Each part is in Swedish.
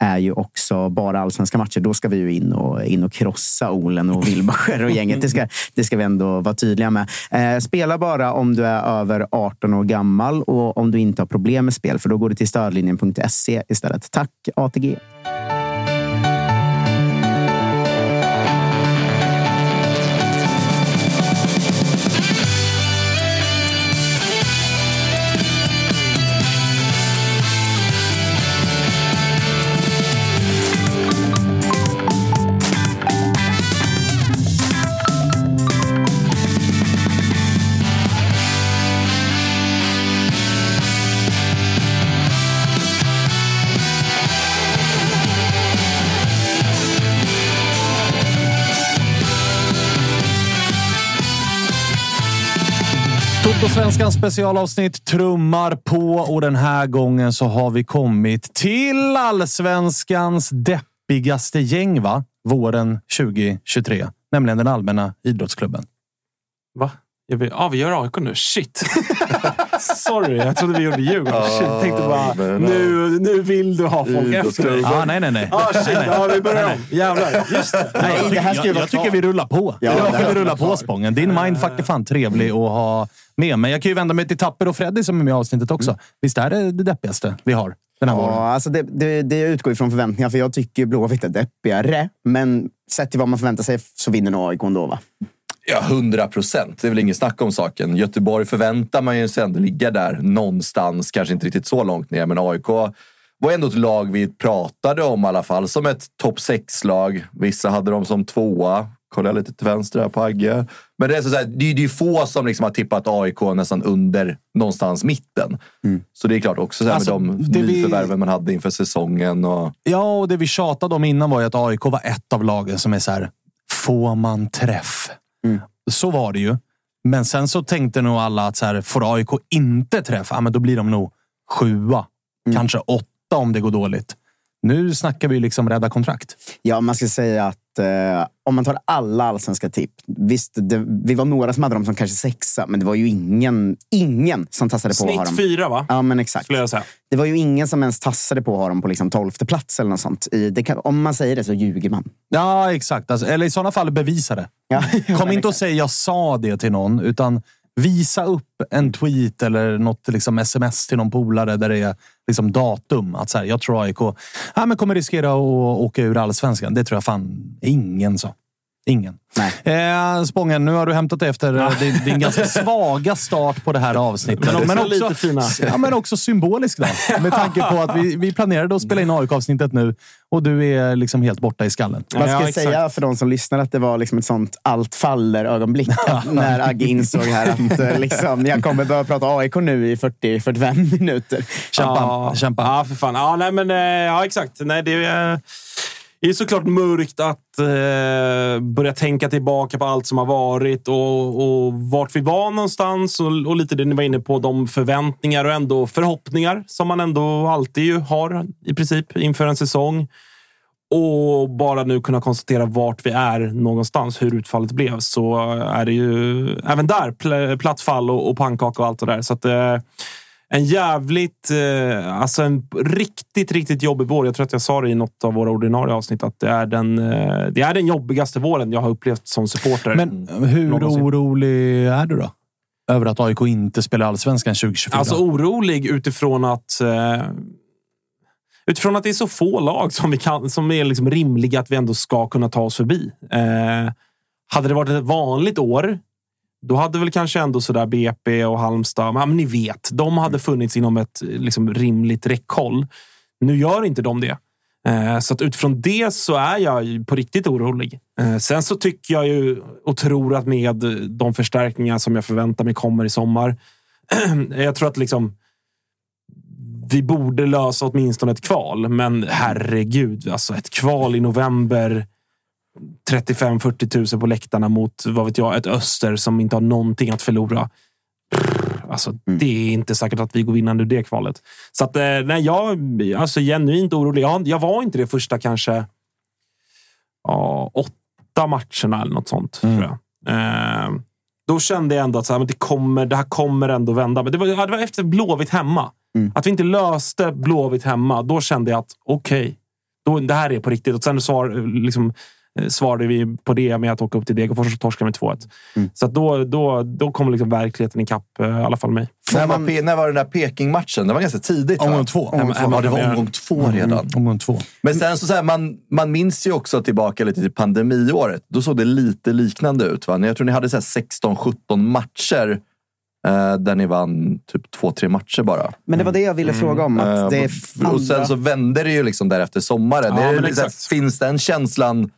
är ju också bara allsvenska matcher. Då ska vi ju in och, in och krossa Olen och Wilbacher och gänget. Det ska, det ska vi ändå vara tydliga med. Eh, spela bara om du är över 18 år gammal och om du inte har problem med spel, för då går du till stödlinjen.se istället. Tack ATG! Allsvenskans specialavsnitt trummar på och den här gången så har vi kommit till allsvenskans deppigaste gäng, va? Våren 2023. Nämligen den allmänna idrottsklubben. Va? Ja, vi, ja, vi gör AIK nu. Shit! Sorry, jag trodde vi gjorde Djurgården. Shit, jag tänkte bara, nu, nu vill du ha folk efter dig. Ah, nej, nej, nej. Ah, shit, ja, vi börjar om. Jävlar. Just det. Nej, jag, det här ska ju jag, vara jag tycker vi rullar på. Ja, jag tycker vi rullar på Spången. Din mindfuck är fan trevlig att ha med. Men jag kan ju vända mig till Tapper och Freddy som är med i avsnittet också. Visst är det det deppigaste vi har den här våren? Ja, alltså det, det, det utgår ifrån förväntningar, för jag tycker Blåvitt är deppigare. Men sett till vad man förväntar sig så vinner nog AIK ändå, va? Ja, hundra procent. Det är väl ingen snack om saken. Göteborg förväntar man ju sig ändå ligga där någonstans. Kanske inte riktigt så långt ner, men AIK var ändå ett lag vi pratade om i alla fall som ett topp 6-lag. Vissa hade dem som tvåa. Kollar lite till vänster här på Agge. Men det är, så här, det är är få som liksom har tippat AIK nästan under någonstans mitten. Så det är klart också så här Alltså, med de det vi- nyförvärven man hade inför säsongen. Och, Ja, och det vi tjatade om innan var ju att AIK var ett av lagen som är så här, får man träff? Så var det ju. Men sen så tänkte nog alla att så här, får AIK inte träff, ja, men då blir de nog sjua. Kanske åtta om det går dåligt. Nu snackar vi liksom rädda kontrakt. Ja, man ska säga att eh, om man tar alla allsvenska tipp. Visst, det, vi var några som hade dem som kanske sexa, men det var ju ingen, ingen som tassade på att ha dem. Snitt fyra, va? Ja, men exakt. Skulle jag säga. Det var ju ingen som ens tassade på att ha dem på liksom tolfte plats eller något sånt. I, det kan, om man säger det så ljuger man. Ja, exakt. Alltså, eller i sådana fall bevisa det. Ja, Kom inte och säg jag sa det till någon, utan visa upp en tweet eller något liksom sms till någon polare där det är liksom datum. Att så här, jag tror AIK ja, men kommer riskera att åka ur allsvenskan. Det tror jag fan ingen sa. Ingen. Eh, Spången, nu har du hämtat efter eh, din, din ganska svaga start på det här avsnittet. Men också lite fina. Ja, men också symbolisk då. Med tanke på att vi, vi planerade att spela in AIK-avsnittet nu och du är liksom helt borta i skallen. Vad ska Ja, säga för de som lyssnar att det var liksom ett sånt allt faller-ögonblick. när Agge insåg här att eh, liksom, jag kommer börja prata AIK nu i 40-45 minuter. Kämpa. Ja, Kämpa. Ja, för fan. Ja, nej, men, eh, ja exakt. Nej, det är, det är såklart mörkt att eh, börja tänka tillbaka på allt som har varit och, och vart vi var någonstans. Och, och lite det ni var inne på, de förväntningar och ändå förhoppningar som man ändå alltid ju har i princip inför en säsong. Och bara nu kunna konstatera vart vi är någonstans, hur utfallet blev, så är det ju även där pl- platt fall och, och pannkaka och allt det där. Så att, eh, en jävligt, eh, alltså en riktigt, riktigt jobbig vår. Jag tror att jag sa det i något av våra ordinarie avsnitt att det är den, eh, det är den jobbigaste våren jag har upplevt som supporter. Men hur Någonsin. orolig är du då? Över att AIK inte spelar allsvenskan 2024? Alltså orolig utifrån att eh, utifrån att det är så få lag som, vi kan, som är liksom rimliga att vi ändå ska kunna ta oss förbi. Eh, hade det varit ett vanligt år, då hade väl kanske ändå sådär BP och Halmstad, men ni vet, de hade funnits inom ett liksom, rimligt räckhåll. Nu gör inte de det. Eh, Så att utifrån det så är jag på riktigt orolig. Eh, Sen så tycker jag ju och tror att med de förstärkningar som jag förväntar mig kommer i sommar. jag tror att liksom vi borde lösa åtminstone ett kval, men herregud, alltså ett kval i november. 35-40 000 på läktarna mot vad vet jag, ett Öster som inte har någonting att förlora. Alltså, Det är inte säkert att vi går vinnande ur det kvalet. Så att, eh, nej, jag alltså, genuint orolig. Jag, jag var inte det första kanske ja, åtta matcherna eller något sånt. Tror jag. Eh, då kände jag ändå att så här, men det, kommer, det här kommer ändå vända. Men det var, det var efter Blåvitt hemma. Att vi inte löste Blåvitt hemma, då kände jag att okej, då det här är på riktigt. Och sen svar, liksom, eh, svarade vi på det med att åka upp till Degerfors och torska med 2-1. Så att då, då, då kom liksom verkligheten ikapp, eh, i alla fall mig. När var, när var den där Peking-matchen? Det var ganska tidigt. Omgång två. Omgång två. Ja, det var omgång två redan. Mm, omgång två. Men sen så, så här, man, man minns ju också tillbaka lite till pandemiåret. Då såg det lite liknande ut. Va? Jag tror ni hade så här 16-17 matcher eh, där ni vann typ två, tre matcher bara. Men det var det jag ville fråga om. Att det är Eh, och sen så vände det ju liksom där efter sommaren. Ja, är det liksom, finns den känslan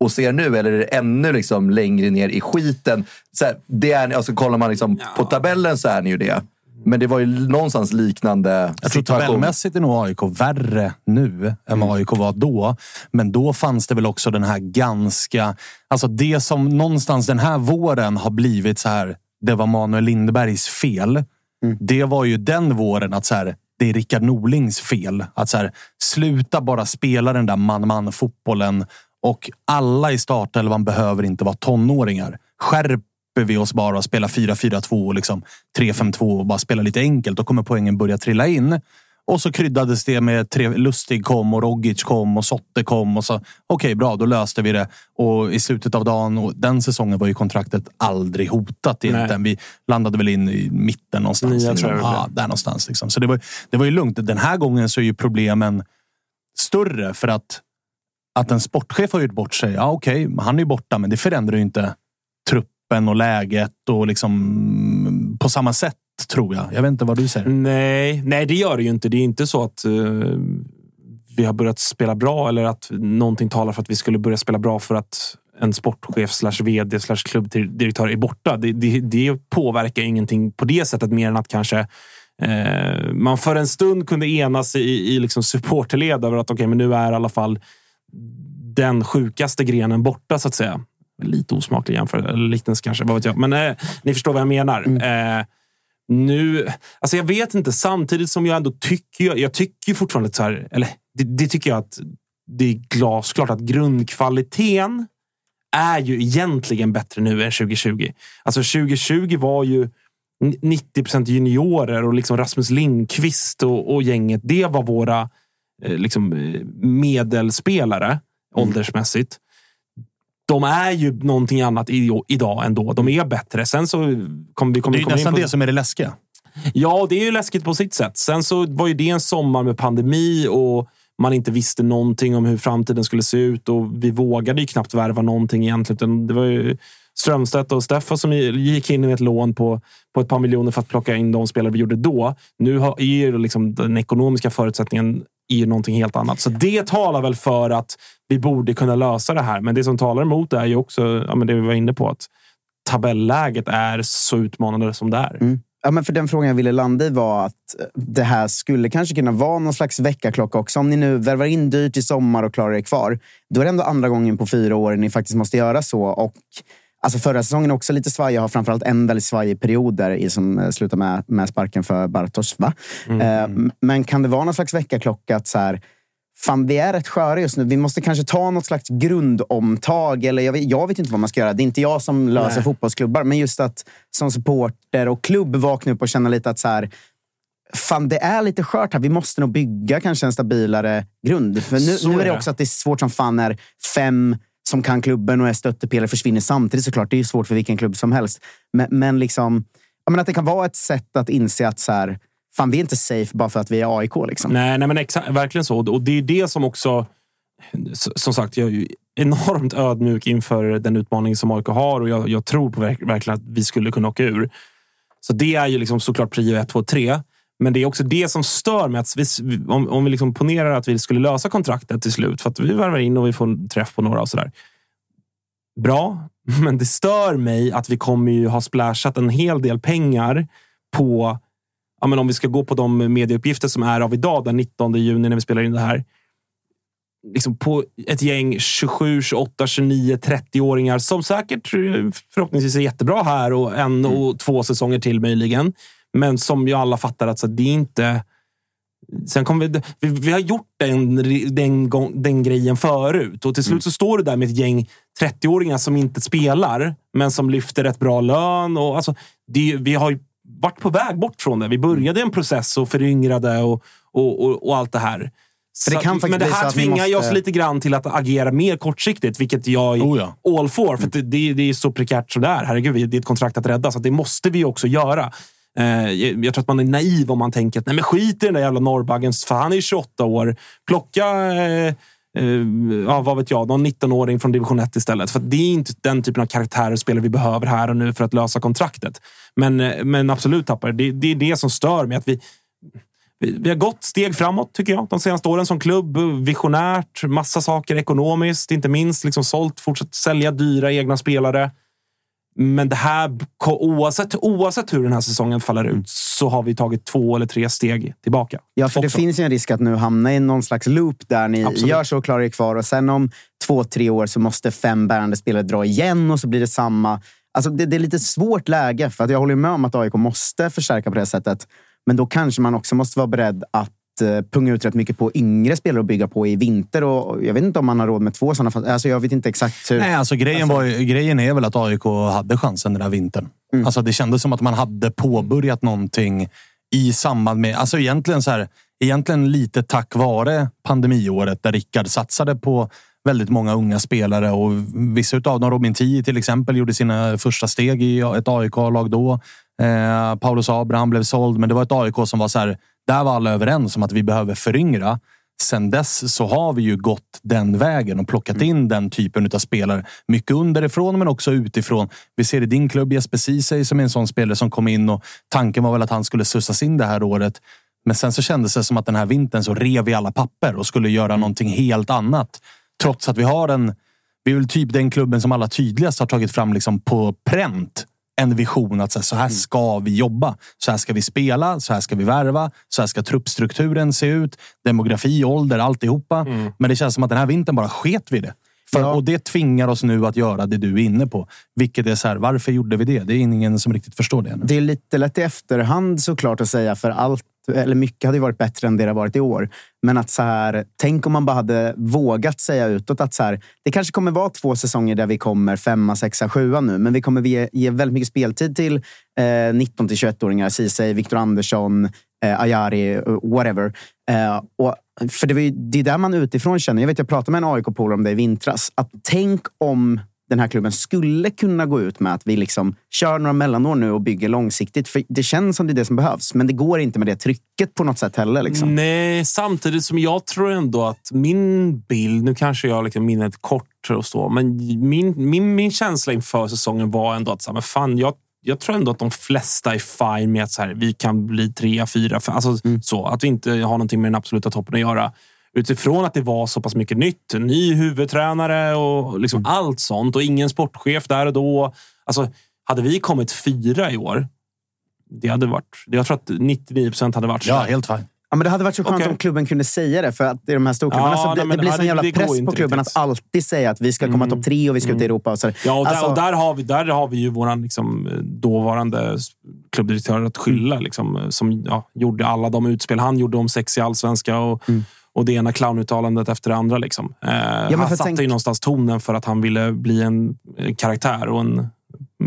och ser nu eller är det ännu liksom längre ner i skiten? Så här, det är, alltså, kollar man liksom på tabellen så är ni ju det. Men det var ju någonstans liknande Jag tror tabellmässigt är nog AIK värre nu än vad AIK var då. Men då fanns det väl också den här ganska... Alltså det som någonstans den här våren har blivit så här. Det var Manuel Lindbergs fel. Det var ju den våren att så här, det är Rickard Norlings fel. Att så här, sluta bara spela den där man-man fotbollen och alla i startelvan behöver inte vara tonåringar. Skärper vi oss bara och spelar 4-4-2 och liksom 3-5-2 och bara spela lite enkelt, då kommer poängen börja trilla in. Och så kryddades det med tre, Lustig kom och Rogic kom och Sotte kom. och så Okej, bra, då löste vi det. Och i slutet av dagen, och den säsongen var ju kontraktet aldrig hotat egentligen. Vi landade väl in i mitten någonstans. Jag det ja, där någonstans. Liksom. Så det var, det var ju lugnt. Den här gången så är ju problemen större för att att en sportchef har gjort bort sig. Ja, okej, han är ju borta, men det förändrar ju inte truppen och läget och liksom på samma sätt tror jag. Jag vet inte vad du säger. Nej, nej, det gör det ju inte. Det är inte så att uh, vi har börjat spela bra eller att någonting talar för att vi skulle börja spela bra för att en sportchef slash vd slash klubbdirektör är borta. Det, det, det påverkar ingenting på det sättet mer än att kanske eh, man för en stund kunde enas i, i liksom supporterled över att okej, men nu är i alla fall den sjukaste grenen borta så att säga. Lite osmaklig jämförelse, liknelse kanske, vad vet jag. Men eh, ni förstår vad jag menar. Eh, nu, alltså jag vet inte, samtidigt som jag ändå tycker, jag, jag tycker fortfarande så här, eller det, det tycker jag att det är glasklart att grundkvaliteten är ju egentligen bättre nu än 2020. Alltså 2020 var ju 90 procent juniorer och liksom Rasmus Lindqvist och, och gänget. Det var våra liksom, eh, medelspelare åldersmässigt. De är ju någonting annat i, idag ändå. De är bättre. Sen så kommer vi kommer Det är komma nästan på det som är det läskiga. Ja, det är ju läskigt på sitt sätt. Sen så var ju det en sommar med pandemi och man inte visste någonting om hur framtiden skulle se ut och vi vågade ju knappt värva någonting egentligen. Det var ju Strömstedt och Steffo som gick in med ett lån på, på ett par miljoner för att plocka in de spelare vi gjorde då. Nu har, är ju liksom den ekonomiska förutsättningen är ju någonting helt annat. Så det talar väl för att vi borde kunna lösa det här. Men det som talar emot är ju också ja, men det vi var inne på. att tabelläget är så utmanande som det är. Mm. Ja, men för den frågan jag ville landa i var att det här skulle kanske kunna vara någon slags väckarklocka också. Om ni nu värvar in dyrt i sommar och klarar er kvar, då är det ändå andra gången på fyra år ni faktiskt måste göra så. Och Alltså förra säsongen också lite svajig. Jag har framförallt en väldigt svajig period där i, som eh, slutar med, med sparken för Bartos. Va? Mm. Eh, men kan det vara någon slags väckarklocka att så här, fan, vi är rätt sköra just nu. Vi måste kanske ta något slags grundomtag. Eller jag, vet, jag vet inte vad man ska göra. Det är inte jag som löser Nej. fotbollsklubbar. Men just att som supporter och klubb vakna upp och känna lite att så här, fan, det är lite skört här. Vi måste nog bygga kanske en stabilare grund. För nu, nu är det också att det är svårt som fan när fem som kan klubben och är stöttepelare försvinner samtidigt såklart. Det är svårt för vilken klubb som helst. Men, men liksom, jag menar, att det kan vara ett sätt att inse att så här, fan, vi är inte safe bara för att vi är AIK. Liksom. Nej, nej men exakt, verkligen så. Och det är det som också... Som sagt, jag är enormt ödmjuk inför den utmaning som AIK har och jag, jag tror på verkligen att vi skulle kunna åka ur. Så det är ju liksom såklart prio 1, 2, 3. Men det är också det som stör mig. Att vi, om, om vi liksom ponerar att vi skulle lösa kontraktet till slut för att vi värvar in och vi får träff på några och sådär. Bra, men det stör mig att vi kommer ju ha splashat en hel del pengar på ja, men om vi ska gå på de medieuppgifter som är av idag, den 19 juni när vi spelar in det här. Liksom på ett gäng 27, 28, 29, 30-åringar som säkert eh, förhoppningsvis är jättebra här och en och två säsonger till möjligen. Men som ju alla fattar att så, det är inte... Sen kommer vi, vi, vi har gjort den, den, den grejen förut och till slut mm. så står du där med ett gäng 30-åringar som inte spelar, men som lyfter ett bra lön. Och, alltså, det, vi har ju varit på väg bort från det. Vi började en process och föryngrade och, och, och, och allt det här. Så, det men det här tvingar måste... oss lite grann till att agera mer kortsiktigt, vilket jag är oh ja. all for. För det, det, det, är så prekärt som det är. Herregud, det är ett kontrakt att rädda, så det måste vi också göra. Eh, jag tror att man är naiv om man tänker att nej men skit i den där jävla norrbaggen, för han är 28 år. Plocka, eh, eh, ja, vad vet jag, någon 19-åring från division 1 istället. För det är inte den typen av karaktärer och spelare vi behöver här och nu för att lösa kontraktet. Men, eh, men absolut, tappar det, det är det som stör mig. Att vi, vi har gått steg framåt, tycker jag, de senaste åren som klubb. Visionärt, massa saker ekonomiskt, inte minst. Liksom sålt, fortsatt sälja dyra egna spelare. Men det här, oavsett, oavsett hur den här säsongen faller ut så har vi tagit två eller tre steg tillbaka. Ja, för också. det finns ju en risk att nu hamna i någon slags loop där ni Absolut. gör så och klarar er kvar och sen om två, tre år så måste fem bärande spelare dra igen och så blir det samma. Alltså det, det är lite svårt läge, för att jag håller med om att AIK måste förstärka på det sättet. Men då kanske man också måste vara beredd att punga ut rätt mycket på yngre spelare att bygga på i vinter. Och jag vet inte om man har råd med två sådana. Alltså jag vet inte exakt hur. Nej, alltså grejen, alltså. Var, grejen är väl att AIK hade chansen den här vintern. Mm. Alltså det kändes som att man hade påbörjat någonting i samband med... Alltså egentligen, så här, egentligen lite tack vare pandemiåret där Rickard satsade på väldigt många unga spelare och vissa av dem, Robin Tii till exempel, gjorde sina första steg i ett AIK-lag då. Eh, Paulus Abraham blev såld, men det var ett AIK som var så här, där var alla överens om att vi behöver föryngra. Sen dess så har vi ju gått den vägen och plockat mm. in den typen av spelare. Mycket underifrån men också utifrån. Vi ser i din klubb Jesper Ceesay som är en sån spelare som kom in och tanken var väl att han skulle sussas in det här året. Men sen så kändes det som att den här vintern så rev vi alla papper och skulle göra mm. någonting helt annat. Trots att vi har en... Vi är väl typ den klubben som alla tydligast har tagit fram liksom på pränt en vision att så här mm. ska vi jobba. Så här ska vi spela, så här ska vi värva, så här ska truppstrukturen se ut. Demografi, ålder, alltihopa. Mm. Men det känns som att den här vintern bara sket vi det. För, ja. Och det tvingar oss nu att göra det du är inne på. Vilket är så här, varför gjorde vi det? Det är ingen som riktigt förstår det. Nu. Det är lite lätt i efterhand såklart att säga, för allt eller mycket hade varit bättre än det det har varit i år. Men att så här, tänk om man bara hade vågat säga utåt att så här, det kanske kommer vara två säsonger där vi kommer femma, sexa, sjua nu. Men vi kommer ge, ge väldigt mycket speltid till eh, 19 till 21-åringar. Ceesay, Viktor Andersson, eh, Ayari, eh, whatever. Eh, och, för det, var ju, det är där man utifrån känner. Jag vet, jag pratade med en AIK-polare om det i vintras. Att tänk om den här klubben skulle kunna gå ut med att vi liksom kör några mellanår nu och bygger långsiktigt. För det känns som det är det som behövs, men det går inte med det trycket på något sätt heller. Liksom. Nej, samtidigt som jag tror ändå att min bild, nu kanske jag liksom minnet kort och så, men min, min, min känsla inför säsongen var ändå att så här, men fan, jag, jag tror ändå att de flesta är fine med att så här, vi kan bli trea, fyra, alltså så. Att vi inte har någonting med den absoluta toppen att göra. Utifrån att det var så pass mycket nytt, ny huvudtränare och liksom allt sånt och ingen sportchef där och då. Alltså, hade vi kommit fyra i år, det hade varit... Jag tror att 99 procent hade varit så. Ja, helt fine. Ja, men det hade varit så skönt Okej. om klubben kunde säga det. För att i de här storklubbarna Ja, så det, nej, det blir sån det- jävla det press på klubben riktigt. att alltid säga att vi ska komma topp tre och vi ska ut i Europa. Och så. Ja, och där, Alltså- och där, har, vi, där har vi ju vår liksom, dåvarande klubbdirektör att skylla. Mm. Liksom, som ja, gjorde alla de utspel han gjorde om sex i allsvenska och, och det ena clownuttalandet efter det andra. Liksom. Eh, Mm. men han satte tänk- ju någonstans tonen för att han ville bli en karaktär och en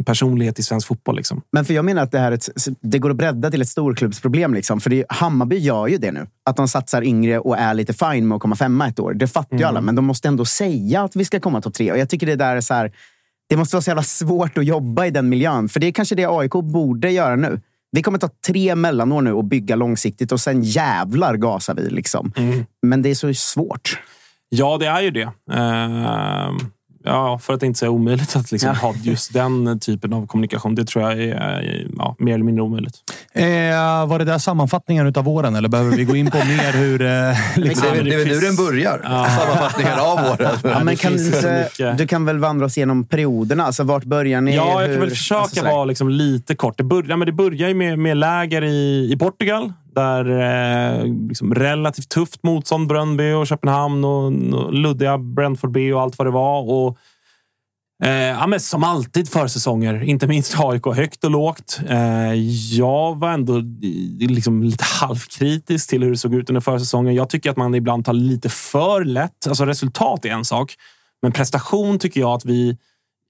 personlighet i svensk fotboll. Liksom. Men för jag menar att det, här är ett, det går att bredda till ett storklubbsproblem. Liksom. För det, Hammarby gör ju det nu. Att de satsar yngre och är lite fine med att komma femma ett år. Det fattar ju alla, men de måste ändå säga att vi ska komma topp tre. Och jag tycker det där är så här, Det måste vara så jävla svårt att jobba i den miljön. För det är kanske det AIK borde göra nu. Vi kommer ta tre mellanår nu och bygga långsiktigt och sen jävlar gasar vi. Liksom. Men det är så svårt. Ja, det är ju det. Eh, ja, för att inte säga omöjligt att liksom ha just den typen av kommunikation. Det tror jag är ja, mer eller mindre omöjligt. Eh, var det där sammanfattningen av våren eller behöver vi gå in på mer hur... Eh, liksom, Det är, väl- det är nu den börjar. Sammanfattningen av året. Ja, men kan du, du kan väl vandra oss igenom perioderna? Alltså, vart börjar ni? Ja, jag kan Hur- väl försöka alltså, vara liksom lite kort. Det börjar, men det börjar ju med, med läger i, i Portugal. Där eh, liksom relativt tufft motstånd. Brönnby och Köpenhamn och, och luddiga Brentford B och allt vad det var. Och, eh, ja, men som alltid försäsonger, inte minst AIK, högt och lågt. Eh, jag var ändå eh, liksom lite halvkritisk till hur det såg ut under försäsongen. Jag tycker att man ibland tar lite för lätt. Alltså resultat är en sak, men prestation tycker jag att vi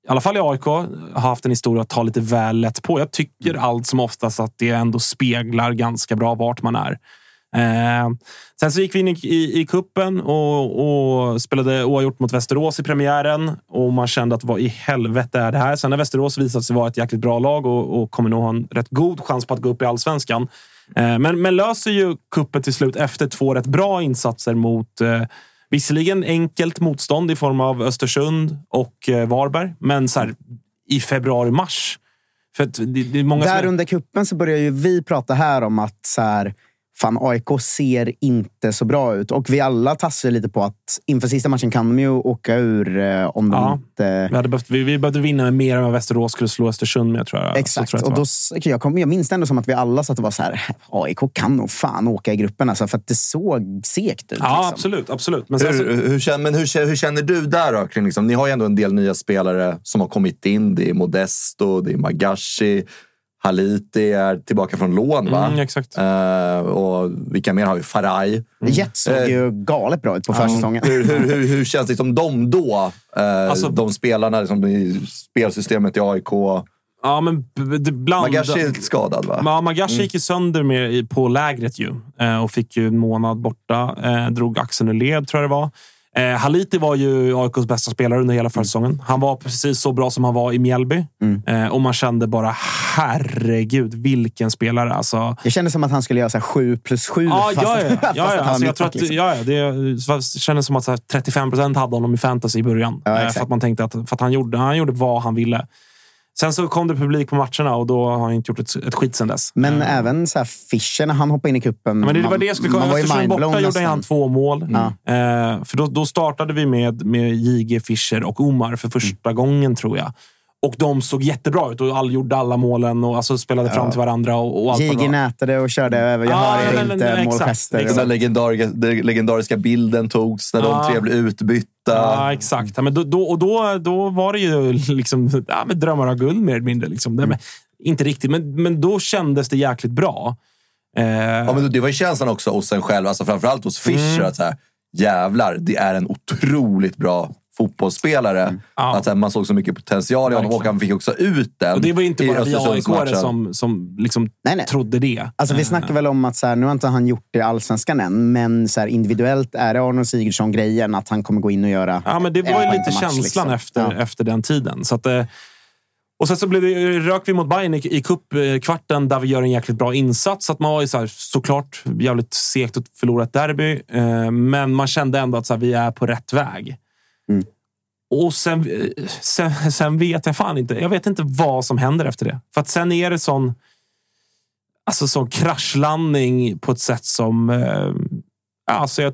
i alla fall i AIK, har haft en historia att ta lite väl lätt på. Jag tycker allt som oftast att det ändå speglar ganska bra vart man är. Eh, sen så gick vi in i, i, i kuppen och, och spelade oavgjort mot Västerås i premiären. Och man kände att vad i helvete är det här? Sen när Västerås visade sig vara ett jäkligt bra lag och, och kommer nog ha en rätt god chans på att gå upp i allsvenskan. Eh, men, men löser ju kuppen till slut efter två rätt bra insatser mot eh, Visserligen enkelt motstånd i form av Östersund och eh, Varberg, men så här, i februari-mars. Där som... under kuppen så börjar ju vi prata här om att så här, fan, AIK ser inte så bra ut. Och vi alla tassar lite på att inför sista matchen kan de ju åka ur eh, om de Ja. inte... Vi, hade behövt, vi, vi behövde vinna med mer än vad Västerås skulle slå Östersund med, tror jag. Exakt. tror jag och då, jag, kom, jag minns det ändå som att vi alla satt och var så här, AIK kan nog fan åka i gruppen. Alltså, för att det såg segt ut. Ja, liksom. absolut. absolut. Men sen, så, Hur, hur, känner, men hur, hur känner du där då? Kring liksom, ni har ju ändå en del nya spelare som har kommit in. Det är Modesto, det är Magashi. Haliti är tillbaka från lån, va? mm, exakt. Eh, och vilka mer har vi? Faraj. Jet såg Eh, ju galet bra ut på försäsongen. Hur, hur, hur, hur känns liksom de då? Eh, Alltså- de spelarna liksom, i spelsystemet i AIK. Ja, men det bland... Magashi är skadad, va? Ja, Magashi gick ju sönder med, på lägret ju och fick ju en månad borta. Drog axeln ur led, tror jag det var. Eh, Haliti var ju AIKs bästa spelare under hela försäsongen. Han var precis så bra som han var i Mjällby. Eh, och man kände bara, herregud, vilken spelare. Alltså, Det kändes som att han skulle göra så här 7 plus 7. Ja, fast, ja, ja. fast ja, att ja. han var Alltså, jag tror mittback, att, liksom. ja, ja det, kändes som att så här, 35 procent hade honom i fantasy i början. Ja, Eh, för att man tänkte att, för att han, gjorde, han gjorde vad han ville. Sen så kom det publik på matcherna och då har han inte gjort ett, ett skit sen dess. Men även så här Fischer när han hoppade in i kuppen. Ja, Men det var det jag skulle komma Östersund borta gjorde han två mål. Ja. Eh, för då, då startade vi med, med JG, Fischer och Omar för första Mm. gången, tror jag. Och de såg jättebra ut och all, gjorde alla målen och alltså, spelade fram till varandra. Och, och allt bra. nätade och körde över. Jag Ja, hör nej, inte. nej, exakt, målgester. Den där legendariska, den legendariska bilden togs när Ja. de tre blev utbytta. Ja, exakt. Ja, men då, då, och då, då var det ju liksom, ja, men drömmar av guld mer eller mindre. Liksom. Mm. Men, inte riktigt, men, men då kändes det jäkligt bra. Eh, Ja, men det var ju känslan också hos en själv, alltså framförallt hos Fischer. Att så här, jävlar, det är en otroligt bra fotbollsspelare. Mm. Ja. Att så här, man såg så mycket potential i honom och han fick också ut den Och det var inte bara vi aik som, som liksom Nej, nej. trodde det. Alltså, vi Eh, snackar väl om att så här, nu har inte han gjort det i allsvenskan än, men så här, individuellt är det Arnold Sigurdsson-grejen att han kommer gå in och göra Ja, men det var ju lite match, känslan liksom. efter, Ja. efter den tiden. Så att, eh, och sen så blev det, rök vi mot Bayern i, i cupkvarten där vi gör en jäkligt bra insats. Så att man var ju så här, såklart jävligt segt att förlora ett derby, eh, men man kände ändå att så här, vi är på rätt väg. Mm. Och sen, sen, sen vet jag fan inte. Jag vet inte vad som händer efter det. För att sen är det sån, alltså sån kraschlandning på ett sätt som... Eh, alltså jag,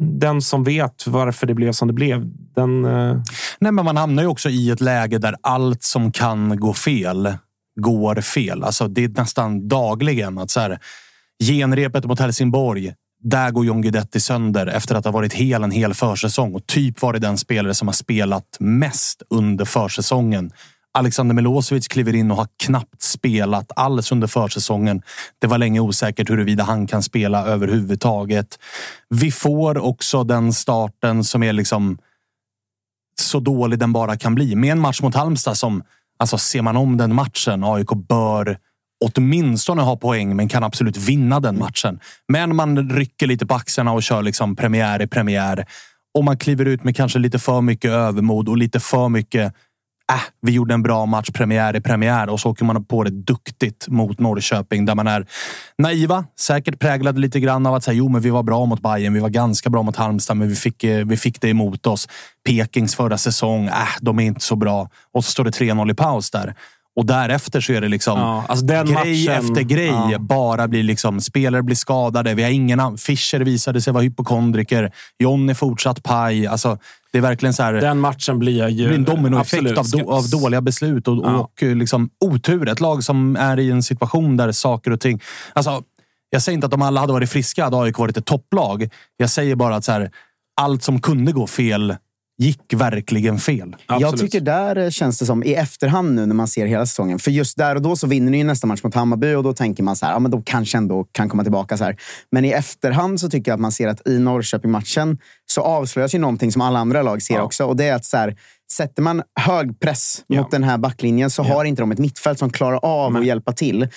den som vet varför det blev som det blev, den... Eh, Nej, men man hamnar ju också i ett läge där allt som kan gå fel går fel. Alltså, det är nästan dagligen att så här, genrepet mot Helsingborg. Där går John Guidetti sönder efter att ha varit hel en hel försäsong och typ varit den spelare som har spelat mest under försäsongen. Alexander Milosevic kliver in och har knappt spelat alls under försäsongen. Det var länge osäkert huruvida han kan spela överhuvudtaget. Vi får också den starten som är liksom så dålig den bara kan bli. Med en match mot Halmstad som, alltså ser man om den matchen, AIK bör åtminstone ha poäng, men kan absolut vinna den matchen. Men man rycker lite på axlarna och kör liksom premiär i premiär. Och man kliver ut med kanske lite för mycket övermod och lite för mycket Äh, vi gjorde en bra match, premiär i premiär och så åker man på det duktigt mot Norrköping där man är naiva, säkert präglade lite grann av att säga jo, men vi var bra mot Bayern, vi var ganska bra mot Halmstad, men vi fick, eh, vi fick det emot oss. Pekings förra säsong, äh, de är inte så bra. Och så står det 3-0 i paus där. Och därefter så är det liksom Ja, alltså grej matchen- efter grej. ja. Bara blir liksom, spelare blir skadade. Vi har ingen Fischer visade sig vara hypokondriker. John är fortsatt paj. Alltså, det är verkligen så här. den matchen blir ju... Blir en dominoeffekt av, do, av dåliga beslut och, Ja. och eh, liksom otur. Ett lag som är i en situation där saker och ting... Alltså, jag säger inte att om alla hade varit friska hade AIK varit ett topplag. Jag säger bara att så här, allt som kunde gå fel gick verkligen fel. Jag Absolut. tycker där eh, känns det som, i efterhand nu när man ser hela säsongen. För just där och då så vinner ni ju nästa match mot Hammarby och då tänker man så här, ja men de kanske ändå kan komma tillbaka. så här. Men i efterhand så tycker jag att man ser att i Norrköping-matchen så avslöjas ju någonting som alla andra lag ser Ja. också. Och det är att så här, sätter man hög press Ja. mot den här backlinjen så har inte de ett mittfält som klarar av Nej. att hjälpa till.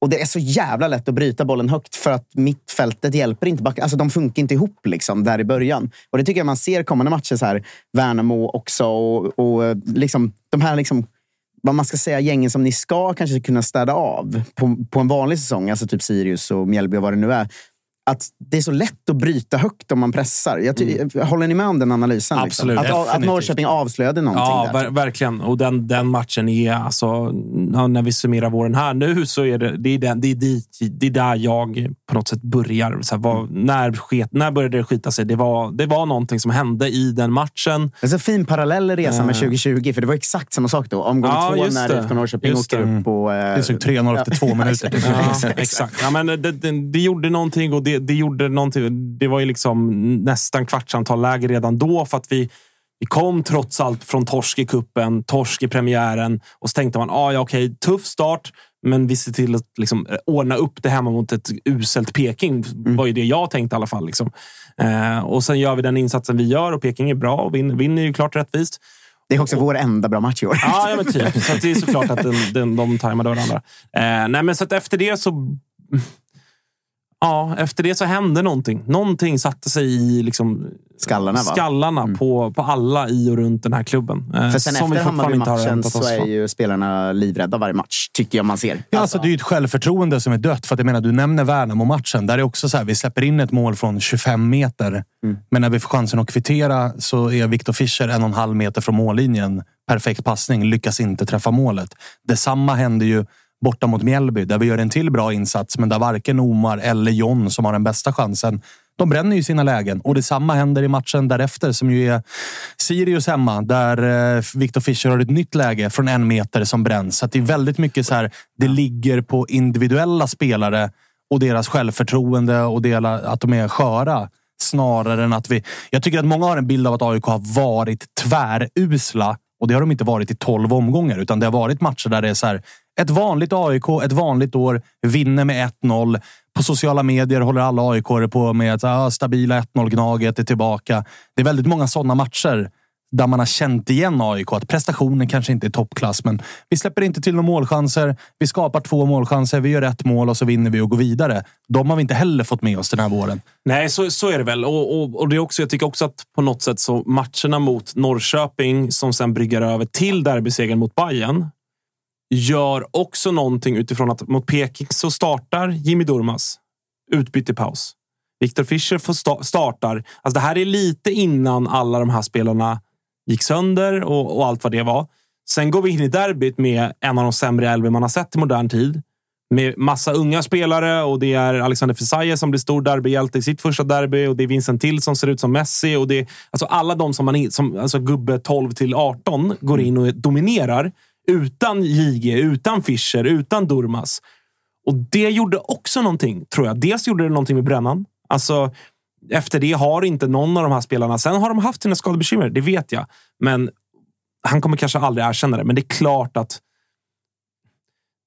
Och det är så jävla lätt att bryta bollen högt för att mittfältet hjälper inte backen. Alltså de funkar inte ihop liksom där i början. Och det tycker jag man ser kommande matcher. Så här, Värnamo också och, och liksom, de här liksom, vad man ska säga, gängen som ni ska kanske kunna städa av på, på en vanlig säsong. Alltså typ Sirius och Mjällby och vad det nu är. Att det är så lätt att bryta högt om man pressar. Jag ty- Håller ni med om den analysen? Absolut, Liksom? Att, att. Norrköping avslöjade någonting Ja, där. ver verkligen. Och den, den matchen är alltså... När vi summerar våren här nu så är det, det, är den, det, är dit, det är där jag på något sätt börjar. Så här, vad, när, sket, när började det skita sig? Det var, det var någonting som hände i den matchen. Det är så fin parallell resa med Eh. 2020, för det var exakt samma sak då. Omgång Ja, två just när det. IFK Norrköping Just åker det. upp. Och, eh, Det såg 3-0 efter två minuter. Ja, exakt. Ja, men det, det, det gjorde någonting och det, det gjorde någonting. Det var ju liksom nästan kvartsamtal läge redan då för att vi, vi kom trots allt från torsk i kuppen, torsk i premiären och så tänkte man ah, ja, okej, tuff start, men vi ser till att liksom, ordna upp det hemma mot ett uselt Peking. var ju det jag tänkte i alla fall. Liksom. Eh, och sen gör vi den insatsen vi gör och Peking är bra och vinner, vinner ju klart rättvist. Det är också vår enda bra match i år. Ja, ja men typ. Så det är såklart att den, den, de tajmade varandra. Eh, nej, men så efter det så... Ja, efter det så hände någonting. Någonting satte sig i liksom, Skallarna, va? skallarna på, på alla i och runt den här klubben. Eh, För sen som efter Hammarby-matchen så är ju spelarna livrädda varje match, tycker jag man ser. Ja, alltså, det är ju ett självförtroende som är dött. För att jag menar, du nämner Värnamo-matchen. Där är också så här, vi släpper in ett mål från 25 meter. Men när vi får chansen att kvittera så är Viktor Fischer en och en halv meter från mållinjen. Perfekt passning, lyckas inte träffa målet. Detsamma händer ju borta mot Mjällby, där vi gör en till bra insats, men där varken Omar eller John, som har den bästa chansen, de bränner ju sina lägen. Och detsamma händer i matchen därefter, som ju är Sirius hemma, där eh, Victor Fischer har ett nytt läge från en meter som bränns. Så att det är väldigt mycket så här, det ligger på individuella spelare och deras självförtroende och dela, att de är sköra. Snarare än att vi... Jag tycker att många har en bild av att AIK har varit tvärusla. Och det har de inte varit i tolv omgångar, utan det har varit matcher där det är så här, ett vanligt AIK, ett vanligt år, vinner med 1-0. På sociala medier håller alla AIK på med att ah, stabila 1-0 Gnaget är tillbaka. Det är väldigt många sådana matcher där man har känt igen AIK. Att prestationen kanske inte är toppklass, men vi släpper inte till några målchanser. Vi skapar två målchanser, vi gör ett mål och så vinner vi och går vidare. De har vi inte heller fått med oss den här våren. Nej, så, så är det väl. Och, och, och det är också, jag tycker också att på något sätt så matcherna mot Norrköping som sen bryggar över till derbysegern mot Bayern gör också någonting utifrån att mot Peking så startar Jimmy Durmas utbyte i paus. Viktor Fischer får sta startar. Alltså det här är lite innan alla de här spelarna gick sönder och, och, allt vad det var. Sen går vi in i derbyt med en av de sämre elver man har sett i modern tid. Med massa unga spelare och det är Alexander Fesaye som blir stor derbyhjälte i sitt första derby och det är Vincent Till som ser ut som Messi och det är alltså alla de som man som alltså gubbe 12 till 18 går in och dominerar utan JG, utan Fischer, utan Durmas. Och det gjorde också någonting, tror jag. Dels gjorde det någonting med brännan. Alltså, efter det har inte någon av de här spelarna... Sen har de haft sina skadebekymmer, det vet jag. Men han kommer kanske aldrig erkänna det. Men det är klart att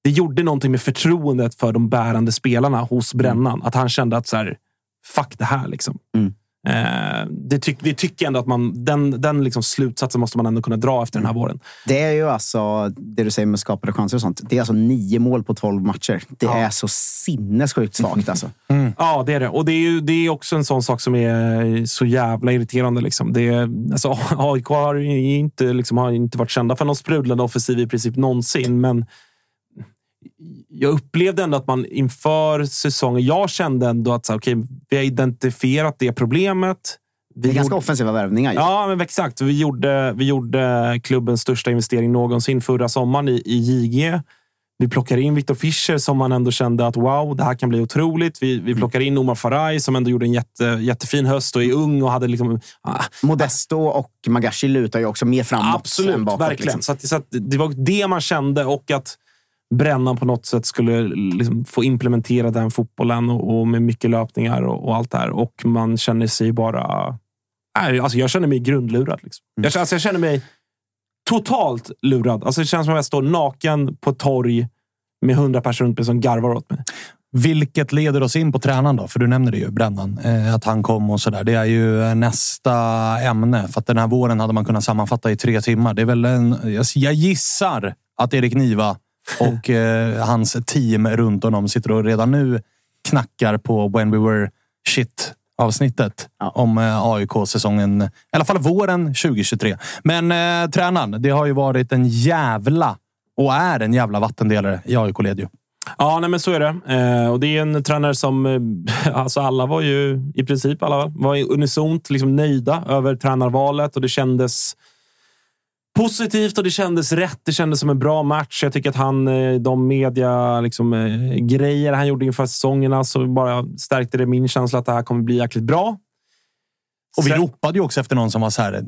det gjorde någonting med förtroendet för de bärande spelarna hos Brännan. Att han kände att så här, fuck det här. Liksom. Mm. Eh, det, tyck, det tycker jag ändå att man, den, den liksom slutsatsen måste man ändå kunna dra efter den här våren. Det är ju alltså, det du säger med skapade chanser och sånt. Det är alltså nio mål på tolv matcher. Det ja. är så sinnessjukt svagt alltså. Mm. Ja, det är det. Och det är, ju, det är också en sån sak som är så jävla irriterande. Liksom. Det är, alltså, AIK har inte, liksom, har inte varit kända för någon sprudlande offensiv i princip någonsin, men jag upplevde ändå att man inför säsongen... Jag kände ändå att så, okay, vi har identifierat det problemet. Vi det är ganska offensiva värvningar. Ja, men exakt. Vi gjorde, vi gjorde klubbens största investering någonsin förra sommaren i, i JG. Vi plockar in Viktor Fischer som man ändå kände att wow, det här kan bli otroligt. Vi, vi mm. plockar in Omar Faraj som ändå gjorde en jätte, jättefin höst och är ung och hade liksom... Ah. Modesto och Magashi lutar ju också mer framåt Absolut, än bakåt. Verkligen. Liksom. Så, att, så att det var det man kände och att Brännan på något sätt skulle liksom få implementera den fotbollen och, och med mycket löpningar och, och, allt det här. Och man känner sig bara... Nej, alltså jag känner mig grundlurad. Liksom. Mm. Jag, alltså jag känner mig totalt lurad. Alltså det känns som att jag står naken på torg med hundra personer runt mig som garvar åt mig. Vilket leder oss in på tränaren då? För du nämnde det ju, Brännan. Eh, att han kom och sådär. Det är ju nästa ämne. För att den här våren hade man kunnat sammanfatta i tre timmar. Det är väl en... Jag gissar att Erik Niva och eh, hans team runt honom sitter och redan nu knackar på When We Were Shit avsnittet ja. om eh, AIK-säsongen, i alla fall våren 2023. Men eh, tränaren, det har ju varit en jävla och är en jävla vattendelare i AIK-led ju. Ja, nej, men så är det. Eh, och det är en tränare som... Eh, alltså alla var ju i princip alla var unisont liksom nöjda över tränarvalet och det kändes positivt och det kändes rätt. Det kändes som en bra match. Jag tycker att han, eh, de media liksom, eh, grejer han gjorde inför säsongerna så bara stärkte det min känsla att det här kommer bli jäkligt bra. Och vi Sen... ropade ju också efter någon som var så här.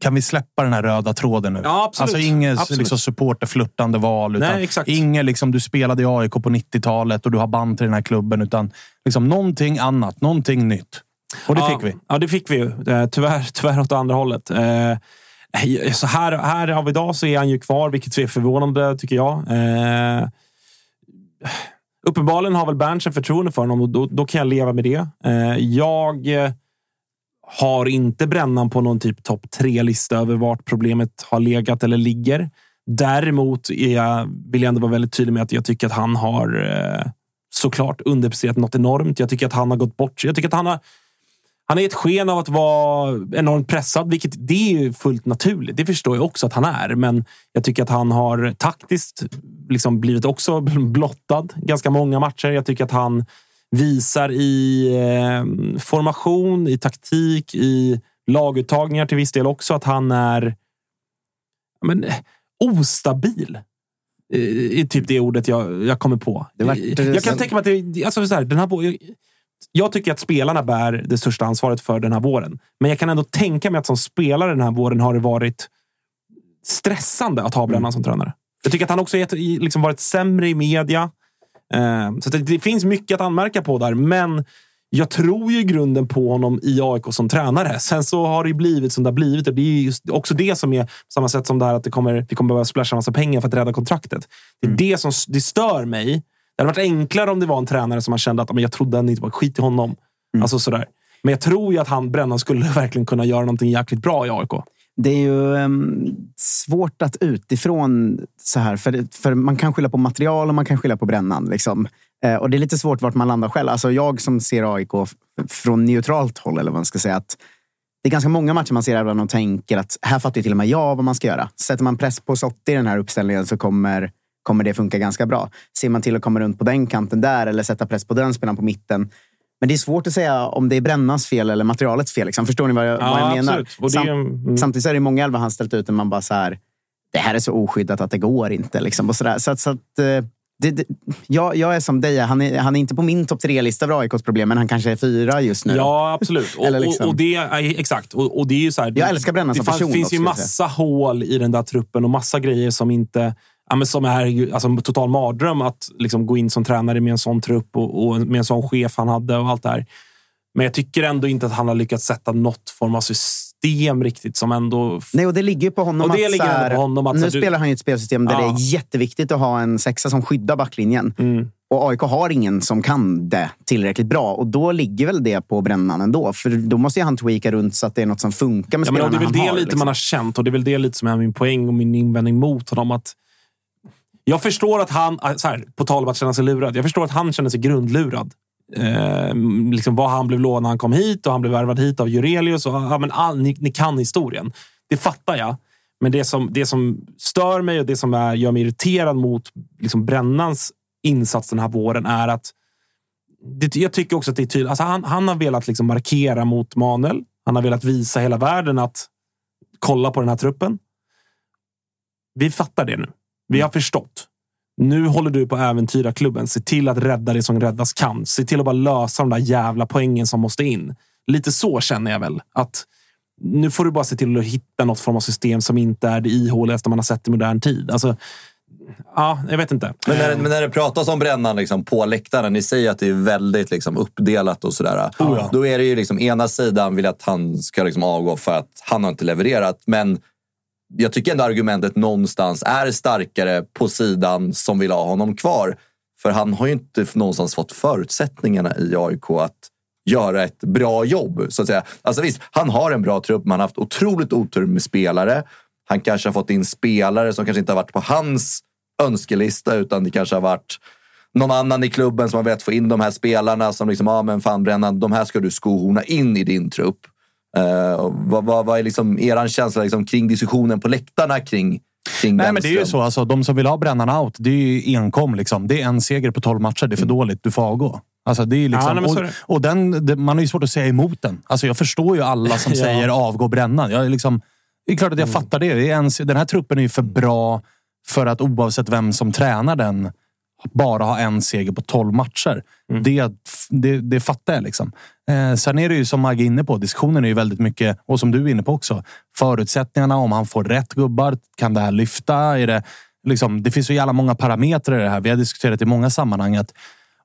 Kan vi släppa den här röda tråden nu? Ja, absolut. Alltså inget liksom, supporterflörtande val. Utan Nej, exakt. Inget liksom, du spelade i AIK på 90-talet och du har band till den här klubben. Utan liksom, någonting annat, någonting nytt. Och det ja, fick vi. Ja, det fick vi ju. Eh, tyvärr, tyvärr åt andra hållet. Så här, här av idag så är han ju kvar, vilket är förvånande tycker jag. Eh, uppenbarligen har väl Berntsen förtroende för honom och då, då, kan jag leva med det. Eh, jag eh, har inte brännan på någon typ topp tre-lista över vart problemet har legat eller ligger. Däremot är jag, vill jag ändå vara väldigt tydlig med att jag tycker att han har eh, såklart underpresterat något enormt. Jag tycker att han har gått bort. Jag tycker att han har han är ett sken av att vara enormt pressad, vilket det är fullt naturligt. Det förstår jag också att han är, men jag tycker att han har taktiskt liksom blivit också blottad ganska många matcher. Jag tycker att han visar i eh, formation, i taktik, i laguttagningar till viss del också att han är men, ostabil. Är typ det ordet jag, jag kommer på. jag kan tänka mig att det, alltså så här, den här, jag tycker att spelarna bär det största ansvaret för den här våren. Men jag kan ändå tänka mig att som spelare den här våren har det varit stressande att ha Brännan mm. som tränare. Jag tycker att han också har liksom varit sämre i media. Eh, så det, det, finns mycket att anmärka på där, men jag tror ju i grunden på honom i AIK som tränare. Sen så har det blivit som det har blivit. Det är just också det som är på samma sätt som det här att det kommer, vi kommer behöva splasha massa pengar för att rädda kontraktet. Det är mm. det som det stör mig det hade varit enklare om det var en tränare som man kände att men jag trodde inte var skit i honom. Mm. Alltså sådär. Men jag tror ju att han, Brännan, skulle verkligen kunna göra någonting jäkligt bra i AIK. Det är ju um, svårt att utifrån så här, för, för man kan skylla på material och man kan skylla på brännan. Liksom. Eh, och det är lite svårt vart man landar själv. Alltså jag som ser AIK från neutralt håll, eller vad man ska säga, att det är ganska många matcher man ser ibland och tänker att här fattar till och med jag vad man ska göra. Sätter man press på Sotti i den här uppställningen så kommer, kommer det funka ganska bra. Ser man till att komma runt på den kanten där eller sätta press på den spelaren på mitten. Men det är svårt att säga om det är Brännans fel eller materialets fel. Liksom. Förstår ni vad jag, Ja, vad jag menar? det- mm. Samtidigt är det många elva han ställt ut där man bara så här, det här är så oskyddat att det går inte. Liksom, och så där. Så, att- så att, eh, det, det, jag, jag är som dig, han är, han är inte på min topp tre-lista över AIKs problem, men han kanske är fyra just nu. Ja, absolut. Och, liksom- och, och det, är- exakt. Och, och det är ju så här, Jag älskar Brännan det som person finns också, ju massa hål i den där truppen och massa grejer som inte... Ja, men som är ju, alltså, total mardröm att liksom, gå in som tränare med en sån trupp och, och med en sån chef han hade och allt det här. Men jag tycker ändå inte att han har lyckats sätta något form av system riktigt som ändå... Nej, och det ligger ju på honom Och det att, ligger här, på honom att, nu här, du- spelar han ju ett spelsystem där Ja. det är jätteviktigt att ha en sexa som skyddar backlinjen. Mm. Och AIK har ingen som kan det tillräckligt bra. Och då ligger väl det på brännan ändå. För då måste ju han tweaka runt så att det är något som funkar med Ja, men spelarna det är väl det har. lite liksom. man har känt och det är väl det lite som är min poäng och min invändning mot honom. Att jag förstår att han, ah, så här, på tal om att känna sig lurad, jag förstår att han känner sig grundlurad. Eh, liksom vad han blev lovad när han kom hit och han blev värvad hit av Jurelius. Och, ja, men all, ni, ni kan historien. Det fattar jag. Men det som, det som stör mig och det som är, gör mig irriterad mot liksom Brännans insats den här våren är att det, jag tycker också att det är tydligt. Alltså han, han har velat liksom markera mot Manuel. Han har velat visa hela världen att kolla på den här truppen. Vi fattar det nu. Vi har förstått. Nu håller du på att äventyra klubben. Se till att rädda det som räddas kan. Se till att bara lösa de där jävla poängen som måste in. Lite så känner jag väl. Att nu får du bara se till att hitta något form av system som inte är det ihåligaste man har sett i modern tid. Alltså, ja, jag vet inte. Men när, men när det pratas om brännan liksom, på läktaren, ni säger att det är väldigt liksom, uppdelat och sådär. Oh ja. Då är det ju liksom, ena sidan vill att han ska liksom, avgå för att han har inte levererat. Men jag tycker ändå argumentet någonstans är starkare på sidan som vill ha honom kvar. För han har ju inte någonstans fått förutsättningarna i AIK att göra ett bra jobb. Så att säga. Alltså visst, han har en bra trupp, men han har haft otroligt otur med spelare. Han kanske har fått in spelare som kanske inte har varit på hans önskelista, utan det kanske har varit någon annan i klubben som har velat få in de här spelarna som liksom, ja men fan Brännan, de här ska du skohorna in i din trupp. Och vad, vad, vad är liksom er känsla liksom kring diskussionen på läktarna kring, kring Nej, men det är ju så. Alltså, de som vill ha brännan out, det är ju enkom. Liksom. Det är en seger på 12 matcher. Det är för dåligt. Du får avgå. Alltså, det är liksom, Ja, nej, är och och den, det, man har ju svårt att säga emot den. Alltså, jag förstår ju alla som Ja. säger avgå brännan. Jag är liksom, det är klart att jag fattar det. det är en, den här truppen är ju för bra för att oavsett vem som tränar den bara ha en seger på 12 matcher. Det, det, det fattar jag. Liksom. Eh, sen är det ju som Maggie är inne på, diskussionen är ju väldigt mycket, och som du är inne på också, förutsättningarna. Om han får rätt gubbar, kan det här lyfta? Är det, liksom, det finns så jävla många parametrar i det här. Vi har diskuterat i många sammanhang att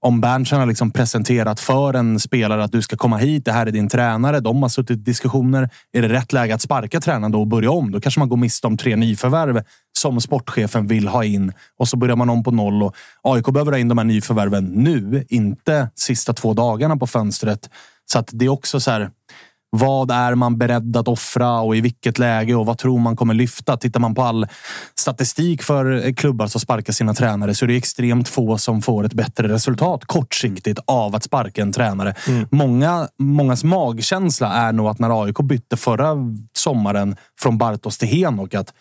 om Berntsen har liksom presenterat för en spelare att du ska komma hit, det här är din tränare. De har suttit i diskussioner. Är det rätt läge att sparka tränaren då och börja om? Då kanske man går miste om tre nyförvärv som sportchefen vill ha in och så börjar man om på noll. Och AIK behöver ha in de här nyförvärven nu, inte sista två dagarna på fönstret. Så att det är också så här. Vad är man beredd att offra och i vilket läge och vad tror man kommer lyfta? Tittar man på all statistik för klubbar som sparkar sina tränare så är det extremt få som får ett bättre resultat kortsiktigt av att sparka en tränare. Många, mångas magkänsla är nog att när AIK bytte förra sommaren från Bartos till Henok att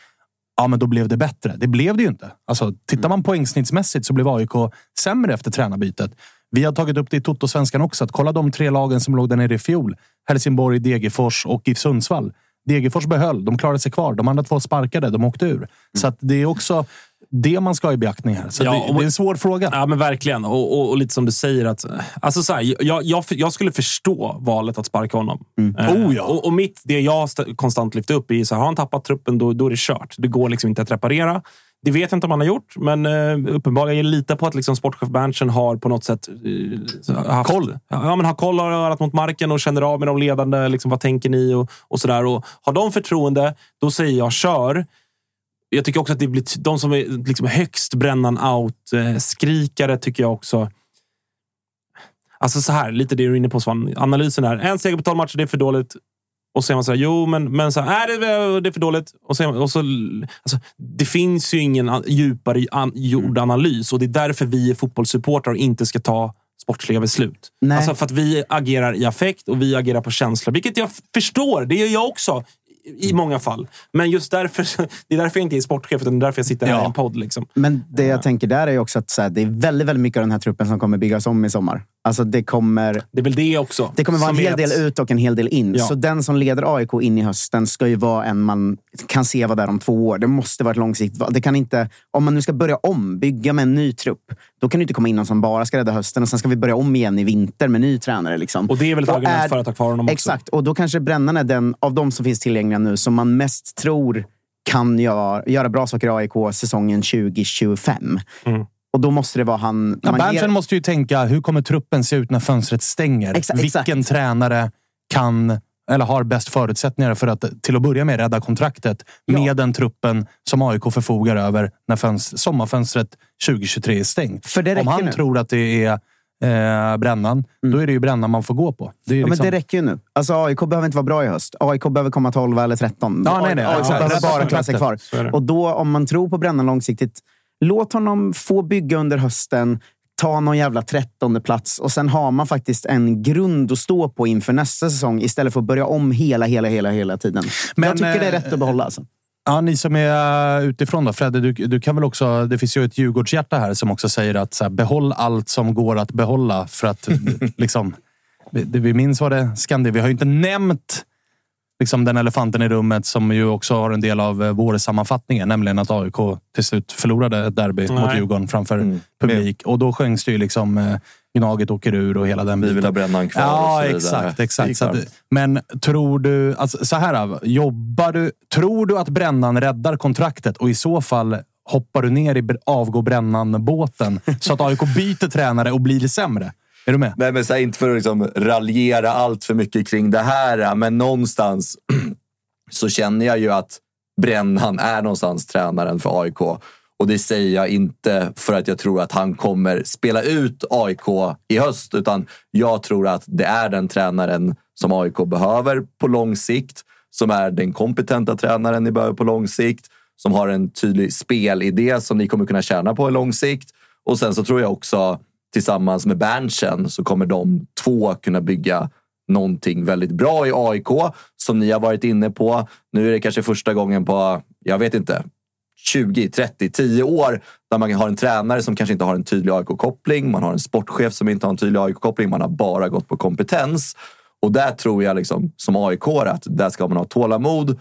ja, men då blev det bättre. Det blev det ju inte. Alltså, tittar man poängsnittsmässigt så blev AIK sämre efter tränarbytet. Vi har tagit upp det i Toto-svenskan också. Att kolla de tre lagen som låg där nere i fjol. Helsingborg, Degerfors och GIF Sundsvall. Degerfors behöll. De klarade sig kvar. De andra två sparkade. De åkte ur. Så att det är också det man ska ha i beaktning här. Så Ja, det, det är en svår fråga. Ja, men verkligen. Och, och, och lite som du säger, att, alltså så här, jag, jag, jag skulle förstå valet att sparka honom. Eh, Oh, ja. och, och mitt, det jag st- konstant lyft upp är så här, har han tappat truppen, då, då är det kört. Det går liksom inte att reparera. Det vet jag inte om han har gjort, men uh, uppenbarligen litar på att liksom, sportchef Berntsen har på något sätt uh, haft, Koll. Ja, men har koll, har örat mot marken och känner av med de ledande. Liksom, vad tänker ni? Och, och sådär. Och har de förtroende, då säger jag kör. Jag tycker också att det blir de som är liksom högst brännan out-skrikare tycker jag också. Alltså så här, lite det du är inne på Svan. Analysen är en seger på 12 matcher, det är för dåligt. Och så är man så här, jo, men, men så här, nej, det, är- för dåligt. Och så, och så, alltså, det finns ju ingen djupare an, gjord analys och det är därför vi är fotbollssupportrar och inte ska ta sportsliga beslut. Nej. Alltså för att vi agerar i affekt och vi agerar på känslor, vilket jag förstår. Det gör jag också i många fall. Men just därför, det är därför jag inte är sportchef, utan det är därför jag sitter här Ja. i en podd. Liksom. Men det jag tänker där är också att så här, det är väldigt, väldigt mycket av den här truppen som kommer byggas om i sommar. Alltså det kommer, Det är väl det också. det kommer vara en hel del ut och en hel del in. Ja. Så den som leder AIK in i hösten ska ju vara en man kan se vara där om två år. Det måste vara ett långsiktigt. Det kan inte, om man nu ska börja om, bygga med en ny trupp, då kan du inte komma in någon som bara ska rädda hösten och sen ska vi börja om igen i vinter med ny tränare. Liksom. Och det är väl ett Och argument är- för att ha kvar honom också. Exakt, och då kanske Brännan är den av de som finns tillgängliga nu som man mest tror kan göra, göra bra saker i AIK säsongen 2025. Mm. Och då måste det vara han... Ja, Berntsen ger- måste ju tänka, hur kommer truppen se ut när fönstret stänger? Exa- exakt. Vilken tränare kan eller har bäst förutsättningar för att till att börja med rädda kontraktet med den truppen som AIK förfogar över när fönst- sommarfönstret 2023 är stängt. För det Om han nu. tror att det är eh, Brännan, då är det ju Brännan man får gå på. Det Ja, men liksom, det räcker ju nu. Alltså, AIK behöver inte vara bra i höst. AIK behöver komma 12 eller 13. Ja, nej, nej. AIK Exakt. behöver bara klara sig kvar. Och då, om man tror på Brännan långsiktigt, låt honom få bygga under hösten. Ta någon jävla trettonde plats och sen har man faktiskt en grund att stå på inför nästa säsong istället för att börja om hela, hela, hela, hela tiden. Men, jag tycker det är eh, rätt att behålla. Alltså. Ja, ni som är utifrån då. Fredde, du, du kan väl också... Det finns ju ett Djurgårdshjärta här som också säger att så här, behåll allt som går att behålla. För att liksom... Vi, det vi minns var det Skandi. Vi har ju inte nämnt liksom, den elefanten i rummet som ju också har en del av eh, vår sammanfattningen. Nämligen att AIK till slut förlorade ett derby Nej. mot Djurgården framför Mm. publik. Och då sjöngs det ju liksom eh, Gnaget åker ur och hela den Vi vill biten. ha brännan kvar Ja, exakt. Exakt. Så att, men tror du... Alltså, så här, då, jobbar du... Tror du att Brännan räddar kontraktet och i så fall hoppar du ner i avgå Brännan-båten så att AIK byter tränare och blir sämre? Är du med? Nej, men så här, inte för att liksom raljera allt för mycket kring det här, men någonstans så känner jag ju att Brännan är någonstans tränaren för AIK. Och det säger jag inte för att jag tror att han kommer spela ut AIK i höst, utan jag tror att det är den tränaren som AIK behöver på lång sikt, som är den kompetenta tränaren ni behöver på lång sikt, som har en tydlig spelidé som ni kommer kunna tjäna på i lång sikt. Och sen så tror jag också tillsammans med Berntsen så kommer de två kunna bygga någonting väldigt bra i AIK som ni har varit inne på. Nu är det kanske första gången på, jag vet inte, 20, 30, 10 år där man har en tränare som kanske inte har en tydlig AIK-koppling. Man har en sportchef som inte har en tydlig AIK-koppling. Man har bara gått på kompetens. Och där tror jag liksom, som aik att där ska man ha tålamod.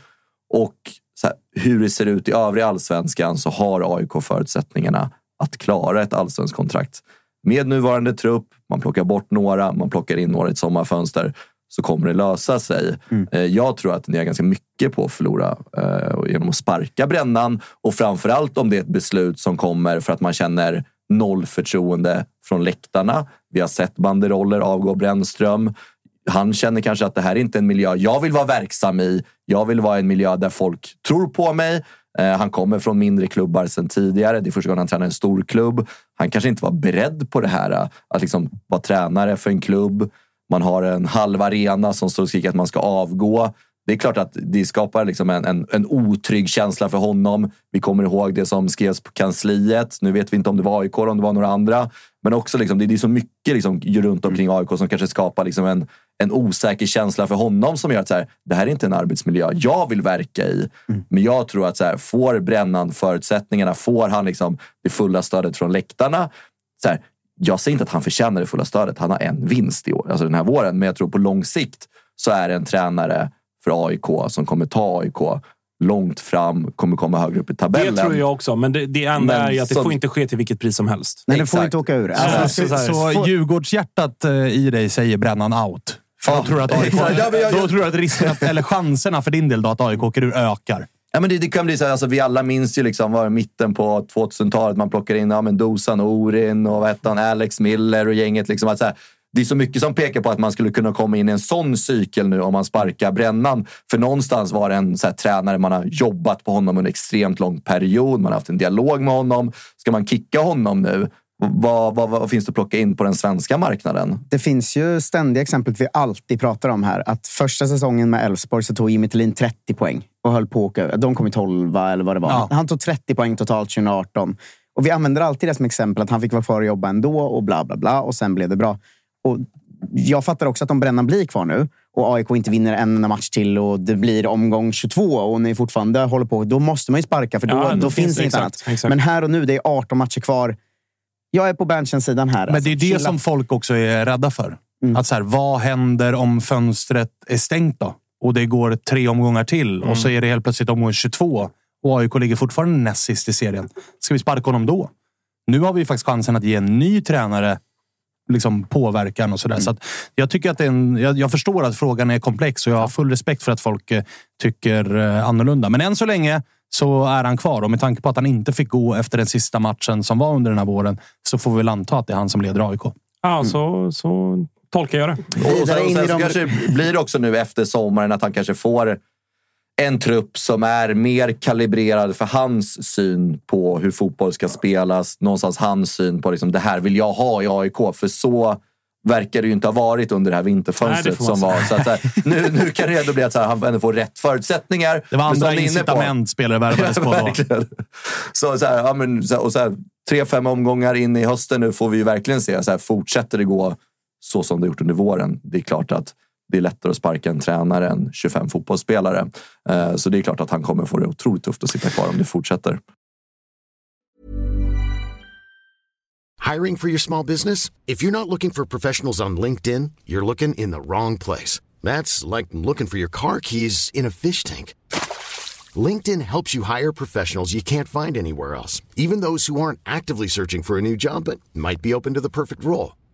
Och så här, hur det ser ut i övriga allsvenskan så har AIK förutsättningarna att klara ett allsvenskt kontrakt. Med nuvarande trupp, man plockar bort några, man plockar in några i ett sommarfönster så kommer det lösa sig. Eh, Jag tror att ni har ganska mycket på att förlora eh, genom att sparka brännan och framförallt om det är ett beslut som kommer för att man känner noll förtroende från läktarna. Vi har sett banderoller avgå Brännström. Han känner kanske att det här är inte en miljö jag vill vara verksam i. Jag vill vara i en miljö där folk tror på mig. Eh, Han kommer från mindre klubbar sedan tidigare. Det är första gången han tränar en stor klubb. Han kanske inte var beredd på det här. Eh, att liksom vara tränare för en klubb. Man har en halv arena som står och skriker att man ska avgå. Det är klart att det skapar liksom en, en, en otrygg känsla för honom. Vi kommer ihåg det som skrevs på kansliet. Nu vet vi inte om det var AIK eller om det var några andra. Men också liksom, det, det är så mycket liksom, runt omkring AIK som kanske skapar liksom en, en osäker känsla för honom som gör att så här, det här är inte en arbetsmiljö jag vill verka i. Men jag tror att så här, får Brännan förutsättningarna, får han liksom det fulla stödet från läktarna. Så här, jag säger inte att han förtjänar det fulla stödet. Han har en vinst i år, alltså den här våren. Men jag tror på lång sikt så är det en tränare för AIK som kommer ta AIK långt fram, kommer komma högre upp i tabellen. Det tror jag också, men det, det enda Men är ju att det så- får inte ske till vilket pris som helst. Nej, det får inte åka ur. Alltså, Så, så så, så Djurgårdshjärtat eh, i dig säger Brännan out. För då Ja, tror att AIK. Ja, jag- då tror du att risken, att, eller chanserna för din del då, att AIK åker ur ökar. Ja, men det, det kan bli så här, alltså, vi alla minns ju liksom, var mitten på 2000-talet man plockar in ja, men Dusan och Orin och vad hette han, Alex Miller och gänget. Liksom, att, så här, det är så mycket som pekar på att man skulle kunna komma in i en sån cykel nu om man sparkar Brännan. För någonstans var det en så här, tränare, man har jobbat på honom under extremt lång period. Man har haft en dialog med honom. Ska man kicka honom nu? Vad, vad, vad finns det att plocka in på den svenska marknaden? Det finns ju ständiga exemplet vi alltid pratar om här. Att första säsongen med Elfsborg så tog Jimmy Tillin 30 poäng och höll på att åka. De kom i 12 eller vad det var. Ja. Han tog 30 poäng totalt 2018. Och vi använder alltid det som exempel att han fick vara kvar och jobba ändå och bla bla bla. Och sen blev det bra. Och jag fattar också att om Brännan blir kvar nu och AIK inte vinner en enda match till och det blir omgång 22 och ni fortfarande håller på, då måste man ju sparka för då, Ja, då finns det inget annat. exakt. Men här och nu, det är 18 matcher kvar. Jag är på Berntsen-sidan här. Men alltså. det är det Chilla. som folk också är rädda för. Mm. Att så här, vad händer om fönstret är stängt då? Och det går tre omgångar till Mm. och så är det helt plötsligt omgång 22 och AIK ligger fortfarande näst sist i serien. Ska vi sparka honom då? Nu har vi faktiskt chansen att ge en ny tränare liksom påverkan och sådär. Mm. Så att jag, tycker att det är en, jag, jag förstår att frågan är komplex och jag har full respekt för att folk eh, tycker eh, annorlunda. Men än så länge så är han kvar och med tanke på att han inte fick gå efter den sista matchen som var under den här våren så får vi väl anta att det är han som leder AIK. Ja, så, så tolkar jag det. Och sen, och sen så kanske blir det också nu efter sommaren att han kanske får en trupp som är mer kalibrerad för hans syn på hur fotboll ska spelas. Någonstans hans syn på liksom, det här vill jag ha i AIK. För så verkar det ju inte ha varit under det här Nej, vinterfönstret det får man som var. Så att, så här, nu, nu kan det ändå bli att så här, han ändå får rätt förutsättningar. Det var andra incitament spelare värvades på då. Så, så här, ja, men, så och så här, tre, fem omgångar in i hösten nu får vi ju verkligen se. Så här, fortsätter det gå så som det gjort under våren, det är klart att det är lättare att sparka en tränare än 25 fotbollsspelare. Eh, så det är klart att han kommer få det otroligt tufft att sitta kvar om det fortsätter. Hiring for your small business? If you're not looking for professionals on LinkedIn, you're looking in the wrong place. That's like looking for your car keys in a fish tank. LinkedIn helps you hire professionals you can't find anywhere else, even those who aren't actively searching for a new job but might be open to the perfect role.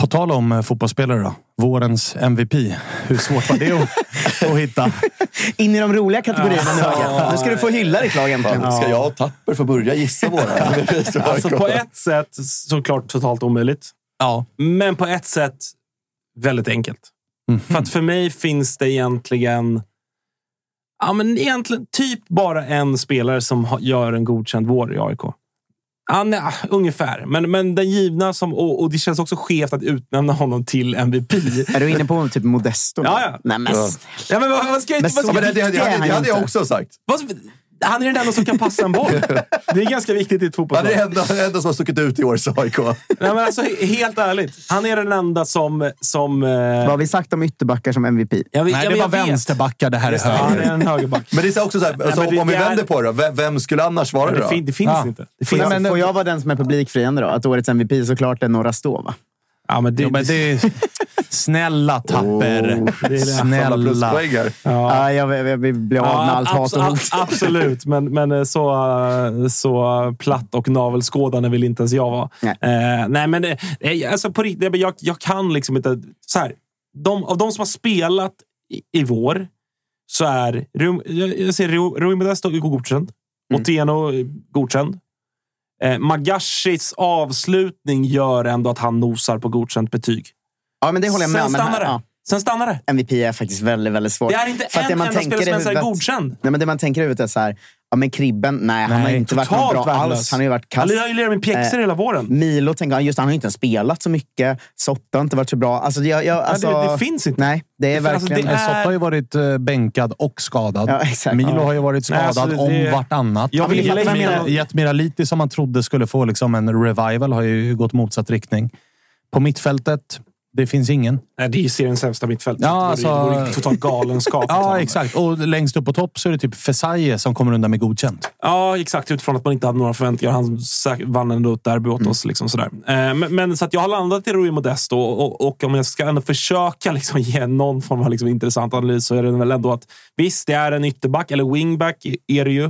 På tal om eh, fotbollsspelare då. Vårens MVP. Hur svårt var det att, att hitta? In i de roliga kategorierna nu. Nu ska du få hylla ditt lag äntligen. Ska jag och Tapper få börja gissa våra? Alltså på ett sätt såklart totalt omöjligt. Ja. Men på ett sätt väldigt enkelt. För att för mig finns det egentligen... Ja, men egentligen typ bara en spelare som gör en godkänd vår i AIK. Ja, nej, ah, ungefär. Men, men den givna som... Och, och det känns också skevt att utnämna honom till MVP. Är du inne på typ Modesto? Ja, ja. Nej, men, Ja. Ja, men vad, vad ska jag, Men vad så jag, det, det, det, är det, hade jag också sagt. vad, han är den enda som kan passa en boll. Det är ganska viktigt i ett Han är fotbollslag. det enda, enda som har stuckit ut i årets AIK. Nej, men alltså, he- helt ärligt. Han är den enda som... som eh, Vad har vi sagt om ytterbackar som MVP? jag, Nej, ja, det var jag vänsterbackar. Det här är det, Han är höger. en högerback. Men det är så också så här, alltså, men det- om vi vänder på det då. Vem, skulle annars vara det det, fin, det finns Ja. inte. Det Får finns, jag, får jag vara den som är publikfriande då? Att årets MVP såklart är Norra Stå, va? Ja, men det, Jo, men det är... Snälla Tapper. Oh, det Snälla. här. Ja. jag, jag, jag vill bli av med allt hat och abs- hot. ab- Absolut, men, men eh, så, eh, så platt och navelskådande vill inte ens jag vara. Nej. Eh, nej, men eh, alltså på riktigt, jag, jag kan liksom inte... Så här, de, av de som har spelat i, i vår så är jag, jag ser Ru- Rui Modesto godkänd. Mm. Otieno godkänd. Eh, Magashis avslutning gör ändå att han nosar på godkänt betyg. Ja, men det håller jag med Sen stannar här- det. ja. Sen stannar det. MVP är faktiskt väldigt, väldigt svårt. Det är inte För en enda spelare som ens är huvudet- godkänd. Nej, men det man tänker i huvudet är så här. Ja, men Kribben, nej, han har Nej, inte varit bra värdelös. alls. Han har ju varit kass. Han har ju lirat med pjäxor Eh, hela våren. Milo, tänker jag, just han har ju inte ens spelat så mycket. Sotta har inte varit så bra. Alltså, jag, jag, alltså, det- det finns inte. Nej, det är Det- alltså, verkligen... det är- Sotta har ju varit eh, bänkad och skadad. Ja, exakt. Milo Ja. har ju varit Nej, skadad alltså, det- om vartannat. Jag vill gilla Milo. menar. Jet Miraliti som man trodde skulle få liksom en revival har ju gått motsatt riktning. På mittfältet, det finns ingen. Nej, det är seriens sämsta mittfält. Ja, Så det vore- alltså- totalt galenskap. Ja, exakt. Och längst upp på topp så är det typ Fesaie som kommer undan med godkänt. Ja, exakt. Utifrån att man inte hade några förväntningar. Han vann ändå ett derby åt oss. Liksom sådär. Eh, men, men så att jag har landat i Rui Modesto och, och, om jag ska ändå försöka liksom ge någon form av liksom intressant analys så är det väl ändå att visst, det är en ytterback, eller wingback är det ju.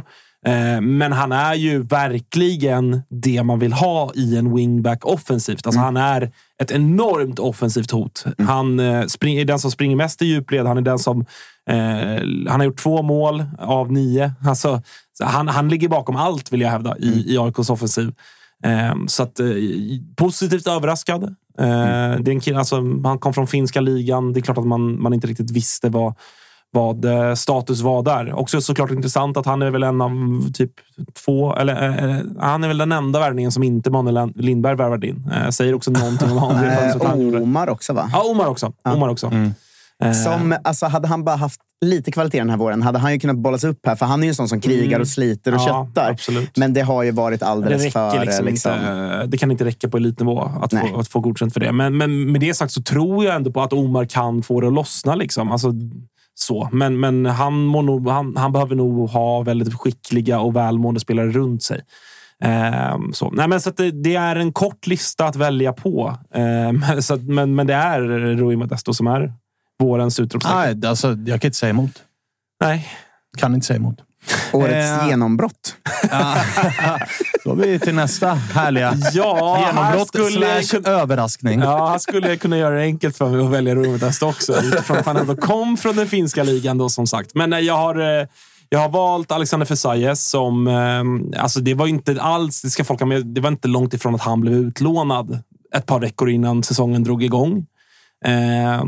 Eh, Men han är ju verkligen det man vill ha i en wingback offensivt. Alltså Han är ett enormt offensivt hot. Han eh, spring, är den som springer mest i djupled. Han är den som eh, han har gjort två mål av nio. Alltså, så han, han ligger bakom allt, vill jag hävda, i, i AIKs offensiv. Eh, så att, eh, positivt överraskad. Eh, det är en kille, alltså, han kom från finska ligan. Det är klart att man, man inte riktigt visste vad, vad eh, status var där. Också såklart intressant att han är väl en av typ två, eller eh, han är väl den enda värvningen som inte Manuel Lindberg värvade in. Eh, säger också någonting om honom. det Eh. Omar också, va? Ja, Omar också. Omar också. Eh, Som, alltså, hade han bara haft lite kvalitet den här våren hade han ju kunnat bollas upp här. För han är ju en sån som krigar och sliter och Mm. Ja, köttar. absolut. Men det har ju varit det alldeles räcker för... liksom, liksom, inte. Det kan inte räcka på elitnivå att Nej. få, att få godkänt för det. Men, men med det sagt så tror jag ändå på att Omar kan få det att lossna. Liksom. Alltså, så. Men, men han, nog, han, han behöver nog ha väldigt skickliga och välmående spelare runt sig. Ehm, så. Nej, men så det, det är en kort lista att välja på. Ehm, så att, men, men det är Rui Modesto som är vårens utropstecken. Nej, alltså, jag kan inte säga emot. Nej. Kan inte säga emot. Årets Eh. genombrott. Då går vi till nästa härliga Ja, genombrott skulle slash kunna- överraskning. Ja, han skulle kunna göra det enkelt för mig att välja Rumetest också. Utifrån att han ändå kom från den finska ligan då, som sagt. Men eh, jag har, eh, jag har valt Alexander Fesajes som... Alltså det var inte alls... Det ska folk ha med. Det var inte långt ifrån att han blev utlånad ett par veckor innan säsongen drog igång. Eh,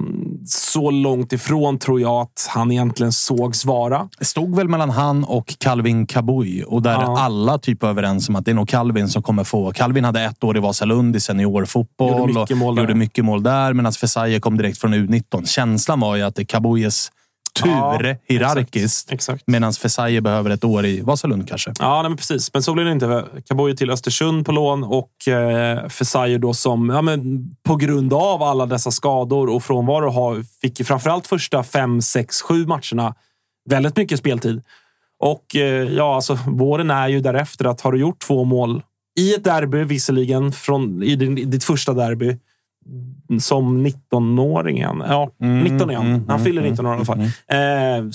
så långt ifrån tror jag att han egentligen sågs vara. Det stod väl mellan han och Calvin Kabui och där Ja. alla typ överens om att det är nog Calvin som kommer få. Calvin hade ett år i Vasalund i seniorfotboll Gjorde mycket och mål där. gjorde mycket mål där medan Fesaie kom direkt från U19. Känslan var ju att det är Kabuis tur Ja, hierarkiskt medan Fesaie behöver ett år i Vasalund kanske. Ja, nej, men precis. Men så blev det inte. Kaboy till Östersund på lån och eh, Fesayer då som ja, men på grund av alla dessa skador och frånvaro har, fick framförallt första fem, sex, sju matcherna väldigt mycket speltid. Och eh, ja, alltså våren är ju därefter att har du gjort två mål i ett derby, visserligen från, i din, i ditt första derby, som 19-åring igen. Ja, 19 igen. Han fyller 19 år i alla fall. Eh,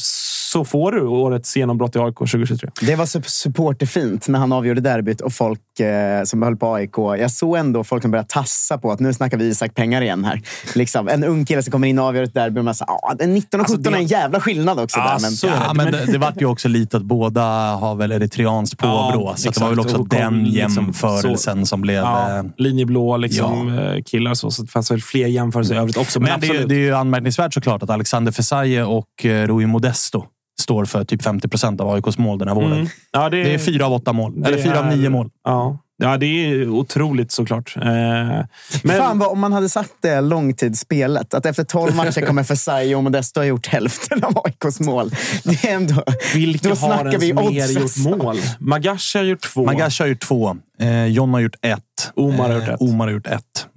så får du årets genombrott i AIK 2023. Det var sup- supporterfint när han avgjorde derbyt och folk eh, som höll på AIK. Jag såg ändå folk som började tassa på att nu snackar vi Isak pengar igen här. Liksom, en ung kille som kommer in och avgör ett derby. Och man sa, ah, 19 och 17 Alltså, det- är en jävla skillnad också. Ja, där, men, så är Ja, men det, det vart ju också lite att båda har väl eritreanskt påbrå. så att det var väl också den liksom jämförelsen som blev... Ja, eh, linjeblå liksom, eh, killar. Så, så det fanns väl fler jämförelser i övrigt också. Men, Men det är, absolut. det är ju anmärkningsvärt såklart att Alexander Fesaie och eh, Rui Modesto står för typ 50 procent av AIKs mål den här våren. Mm. Ja, Det är fyra av åtta mål. det Eller fyra av nio mål. Ja. ja, det är otroligt såklart. Eh, men, Fan vad, om man hade sagt det långtidsspelet, att efter 12 matcher kommer Fesaio och Modesto ha gjort hälften av AIKs mål. Det är ändå... vilka då har snackar vi ens mer odds, gjort alltså. mål? Magashi har gjort två. Magash har gjort två. Eh, John har gjort ett. Omar har gjort Eh, ett. Omar har gjort ett.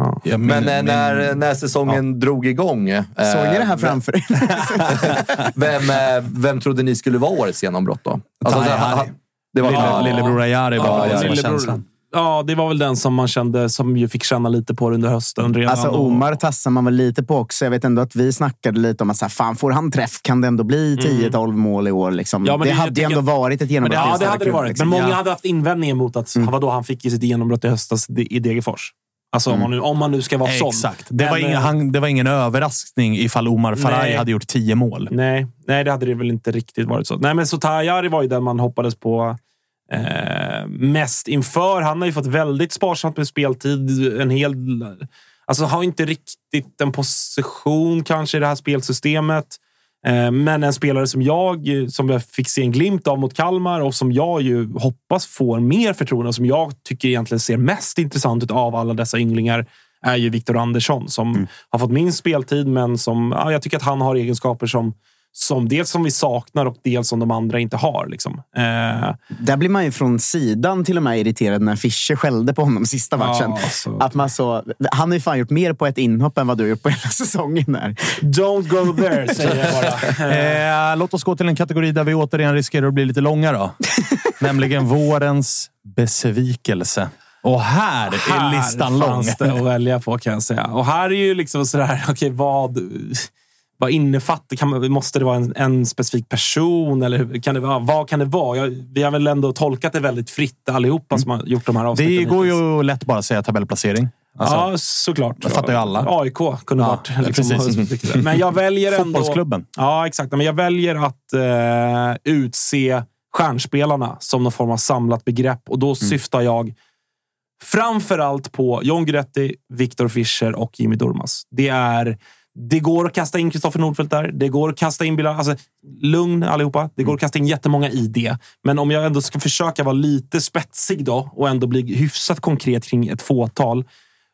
Ja. Ja, Men eh, min- när, när säsongen drog igång. eh, Såg ni det här framför er? Vem, eh, vem trodde ni skulle vara årets genombrott då? Alltså, Tajari. han- det var Lille, ja, Lillebror Ayari var Ja, det som var Lillebror- känslan. Ja, det var väl den som man kände som ju fick känna lite på under hösten redan. Alltså Omar tassar man väl lite på också. Jag vet ändå att vi snackade lite om att så här, fan, får han träff kan det ändå bli 10-12 mål i år. Liksom. Mm. Ja, men det, det- hade ju ändå varit ett genombrott. Men det, ja, det hade det varit. liksom. Men många Ja. hade haft invändningar mot att mm. vadå, han fick ju sitt genombrott i höstas i Degerfors. Alltså om, man nu, om man nu ska vara sån. Exakt. Det var, ingen, eh, han, det var ingen överraskning ifall Omar Faraj Nej. hade gjort tio mål. Nej, nej, det hade det väl inte riktigt varit så. Nej, men så Tajari var ju den man hoppades på eh, mest inför. Han har ju fått väldigt sparsamt med speltid. En hel... Alltså har inte riktigt en position kanske i det här spelsystemet. Eh, Men en spelare som jag, som jag fick se en glimt av mot Kalmar och som jag ju hoppas får mer förtroende och som jag tycker egentligen ser mest intressant ut av alla dessa ynglingar är ju Viktor Andersson som har fått minst speltid, men som ja, jag tycker att han har egenskaper som, som dels som vi saknar och dels som de andra inte har. Liksom. Eh, Där blir man ju från sidan till och med irriterad när Fischer skällde på honom sista matchen. Ja, alltså. Att man så, han har ju fan gjort mer på ett inhopp än vad du har gjort på hela säsongen. Där. don't go there, säger jag bara. Eh, låt oss gå till en kategori där vi återigen riskerar att bli lite långa. Då. Nämligen vårens besvikelse. Och här är listan lång. fanns det att välja på kan jag säga. Och här är ju liksom sådär, okej vad, vad innefattar, kan man, måste det vara en, en specifik person? Eller kan det vara, vad kan det vara? Jag, vi har väl ändå tolkat det väldigt fritt allihopa som har gjort de här avsnitten. Det går hittills. ju lätt bara att säga tabellplacering. Alltså, ja, såklart. det fattar ju alla. AIK kunde Ja, varit liksom, precis. Men jag väljer ändå... Fotbollsklubben. Ja, exakt. Men jag väljer att eh, utse stjärnspelarna som någon form av samlat begrepp. Och då syftar jag framför allt på John Guidetti, Viktor Fischer och Jimmy Durmaz. Det är... Det går att kasta in Kristoffer Nordfeldt där. Det går att kasta in Bilal. Alltså, lugn allihopa. Det går att kasta in jättemånga i det. Men om jag ändå ska försöka vara lite spetsig då och ändå bli hyfsat konkret kring ett fåtal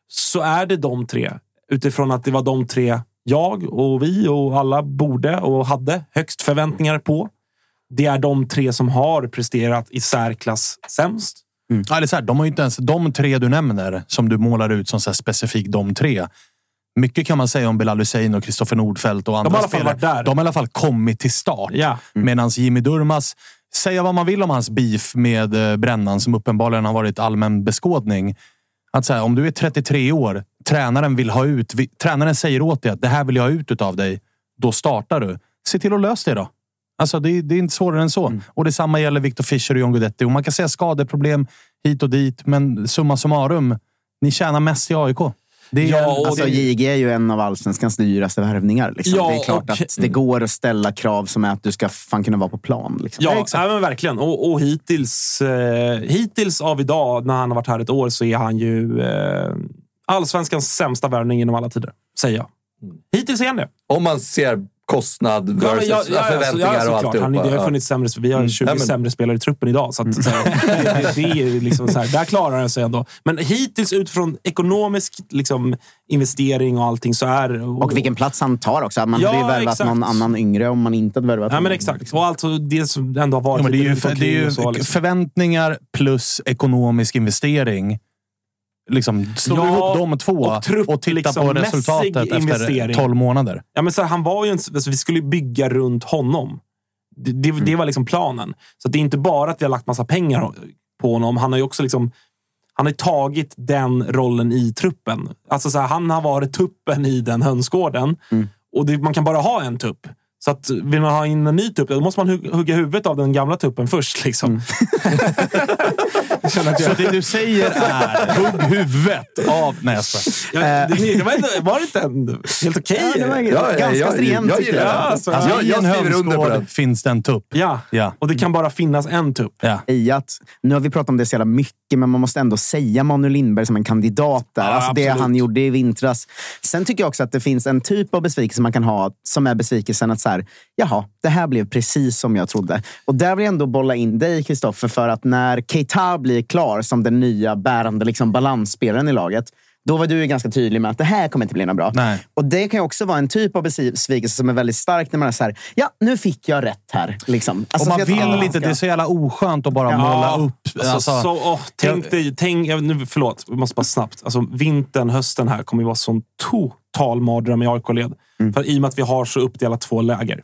så är det de tre. Utifrån att det var de tre jag och vi och alla borde och hade högst förväntningar på. Det är de tre som har presterat i särklass sämst. Ja, eller så här, de har ju inte ens de tre du nämner som du målar ut som så specifikt de tre. Mycket kan man säga om Bilal Hussein och Kristoffer Nordfeldt och andra alla fall spelare. där. De har i alla fall kommit till start. Ja. Medan Jimmy Durmaz, säga vad man vill om hans beef med eh, Brännan som uppenbarligen har varit allmän beskådning. Att så här, om du är 33 år, tränaren vill ha ut, vi, tränaren säger åt dig att det här vill jag ha ut av dig. Då startar du. Se till att lösa det då. Alltså, det, är- det är inte svårare än så. Och Detsamma gäller Victor Fischer och John Guidetti. Och man kan säga skadeproblem hit och dit, men summa summarum. Ni tjänar mest i AIK. Det är, Ja, Alltså, det- JG är ju en av allsvenskans dyraste värvningar. Liksom. Ja, det är klart och- att det går att ställa krav som är att du ska fan kunna vara på plan. Liksom. Ja, ja men verkligen. Och, och hittills, eh, hittills av idag, när han har varit här ett år, så är han ju eh, allsvenskans sämsta värvning genom alla tider. Säger jag. Hittills är han det. Om man ser kostnad versus Ja, men jag- ja, förväntningar ja, och alltihopa. Han, det har Ja. funnits sämre, vi har 20 Ja, men- sämre spelare i truppen idag. Så, att, så här, det, det är liksom så här, där klarar han sig ändå. Men hittills utifrån ekonomisk liksom, investering och allting så är... Och vilken plats han tar också. Man Ja, hade ju värvat exakt. någon annan yngre om man inte hade värvat Ja, men exakt. Och alltså det som ändå har varit Ja, men det är ju, det är ju och så, liksom. förväntningar plus ekonomisk investering. Liksom, du Ja, ihop de två och och, trupp- tittar liksom på resultatet efter investering. 12 månader. Ja, men så här, han var ju en, alltså, vi skulle bygga runt honom. Det, det, det var liksom planen. Så det är inte bara att vi har lagt massa pengar på honom. Han har ju också liksom, han har tagit den rollen i truppen. Alltså så här, han har varit tuppen i den hönsgården. Och det, man kan bara ha en tupp. Så att, vill man ha in en ny tupp, då måste man hugga, hugga huvudet av den gamla tuppen först. Liksom. Jag känner att Så jag, det du säger är hugg huvudet av... Nej, jag skojar. jag, det, det var, inte, var det inte en, helt okej? Ja, det var Ja, ja, ganska jag- stringent. jag jag. det. alltså, Alltså, jag- jag en skriver under på den. finns det en tupp. Ja. Ja. och det kan bara finnas en tupp. Ja. i att, nu har vi pratat om det så jävla mycket, men man måste ändå säga Manuel Lindberg som en kandidat där. Ja, alltså det han gjorde i vintras. Sen tycker jag också att det finns en typ av besvikelse man kan ha, som är besvikelsen att så här, jaha, det här blev precis som jag trodde. Och där vill jag ändå bolla in dig, Kristoffer, för att när Keita blir klar som den nya bärande liksom, balansspelaren i laget, då var du ju ganska tydlig med att det här kommer inte bli något bra. Nej. Och det kan ju också vara en typ av besvikelse som är väldigt stark när man är så här, ja, nu fick jag rätt här. Liksom. Alltså, Och man jag vill inte. ska- Det är så jävla oskönt att bara Ja, måla upp. Alltså, Alltså, så, åh, tänk dig, tänk, jag- nu, förlåt, vi måste bara snabbt. Alltså, vintern, hösten här kommer ju vara sån total mardröm i AIK-led. För I och med att vi har så uppdelat två läger.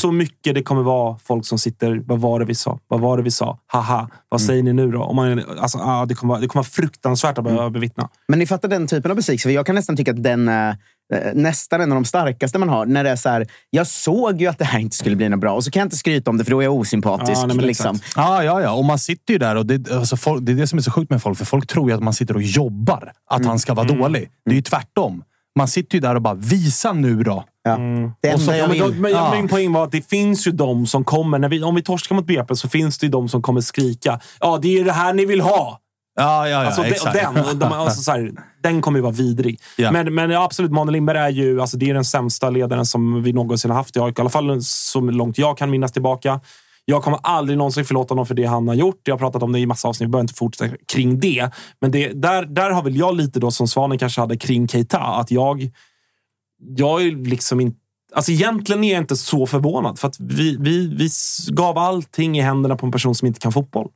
Så mycket det kommer vara folk som sitter, vad var det vi sa? Vad var det vi sa? Haha, vad säger ni nu då? Om man, alltså, ah, det, kommer vara, det kommer vara fruktansvärt att behöva bevittna. Men ni fattar den typen av besvikelse? För jag kan nästan tycka att den är eh, nästan en av de starkaste man har. När det är så här, jag såg ju att det här inte skulle bli något bra och så kan jag inte skryta om det för då är jag osympatisk. Ja, nej, liksom. exakt. Ja, ja, ja. Och man sitter ju där och det, alltså, folk, det är det som är så sjukt med folk. För folk tror ju att man sitter och jobbar. Att han ska vara dålig. Det är ju tvärtom. Man sitter ju där och bara, visa nu då. Ja. Det Och så- enda Ja, jag men, då, vill... men Ja. Min poäng var att det finns ju de som kommer. När vi, om vi torskar mot BP så finns det ju de som kommer skrika. Ja, det är det här ni vill ha. Ja, ja, ja Alltså, exakt. den, de, alltså, så här, den kommer ju vara vidrig. Ja. Men, men absolut, Manuel Lindberg är ju alltså, det är den sämsta ledaren som vi någonsin har haft i AIK. I alla fall så långt jag kan minnas tillbaka. Jag kommer aldrig någonsin förlåta honom för det han har gjort. Jag har pratat om det i massa avsnitt, vi behöver inte fortsätta kring det. Men det, där, där har väl jag lite då som Svanen kanske hade kring Keita. Att jag, jag är liksom inte... Alltså egentligen är jag inte så förvånad. För att vi, vi, vi gav allting i händerna på en person som inte kan fotboll.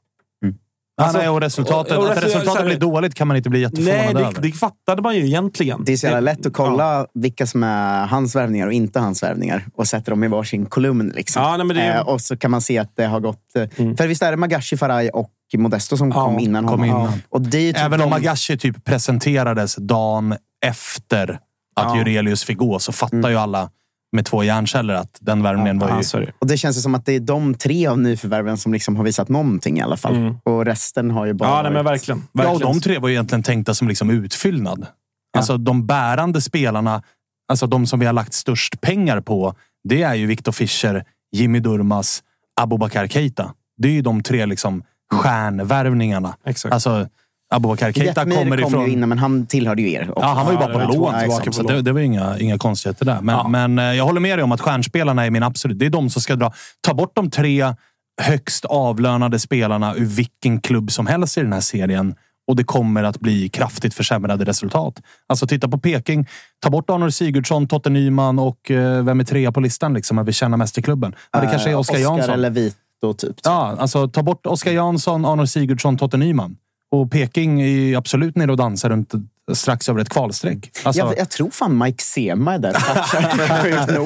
Ja, Alltså, nej, och resultatet, och- och att resul- så resultatet här- blir dåligt kan man inte bli jätteförvånad Nej, det, över. det fattade man ju egentligen. Det är så jävla lätt att kolla vilka som är hans värvningar och inte hans värvningar och sätter dem i varsin kolumn. Liksom. Ja, nej, men det eh, och så kan man se att det har gått... eh, För visst är det Magashi, Faraj och Modesto som Ja, kom innan kom honom? innan. Och det typ Även om de- Magashi typ presenterades dagen efter att Ja. Jurelius fick gå så fattar ju alla med två hjärnceller att den värvningen var ju... Ja, så är det. Och det känns ju som att det är de tre av nyförvärven som liksom har visat någonting i alla fall. Mm. Och resten har ju bara Ja, nej, men varit- verkligen. Ja, och verkligen. de tre var ju egentligen tänkta som liksom utfyllnad. Alltså de bärande spelarna, alltså de som vi har lagt störst pengar på, det är ju Viktor Fischer, Jimmy Durmaz, Abubakar Keita. Det är ju de tre liksom stjärnvärvningarna. Exakt. Alltså, Abubakar Keita Jetmir kommer kom ifrån... ju innan, men han tillhörde ju er. också. Ja, han var ju Ja, bara på var lån ja, tillbaka. Så det, det var inga, inga konstigheter där. Men, Ja. men eh, jag håller med dig om att stjärnspelarna är min absolut... Det är de som ska dra... Ta bort de tre högst avlönade spelarna ur vilken klubb som helst i den här serien och det kommer att bli kraftigt försämrade resultat. Alltså titta på Peking. Ta bort Arnold Sigurdsson, Totte Nyman och eh, vem är trea på listan? Liksom, att vi tjänar mest i klubben. Ja, det kanske är Eh, Oskar Jansson. eller Vito, typ. Ja, alltså ta bort Oskar Jansson, Arnold Sigurdsson, Totte Nyman. Och Peking är ju absolut nere och dansar runt strax över ett kvalstreck. Alltså, jag, jag tror fan Mike Sema är där.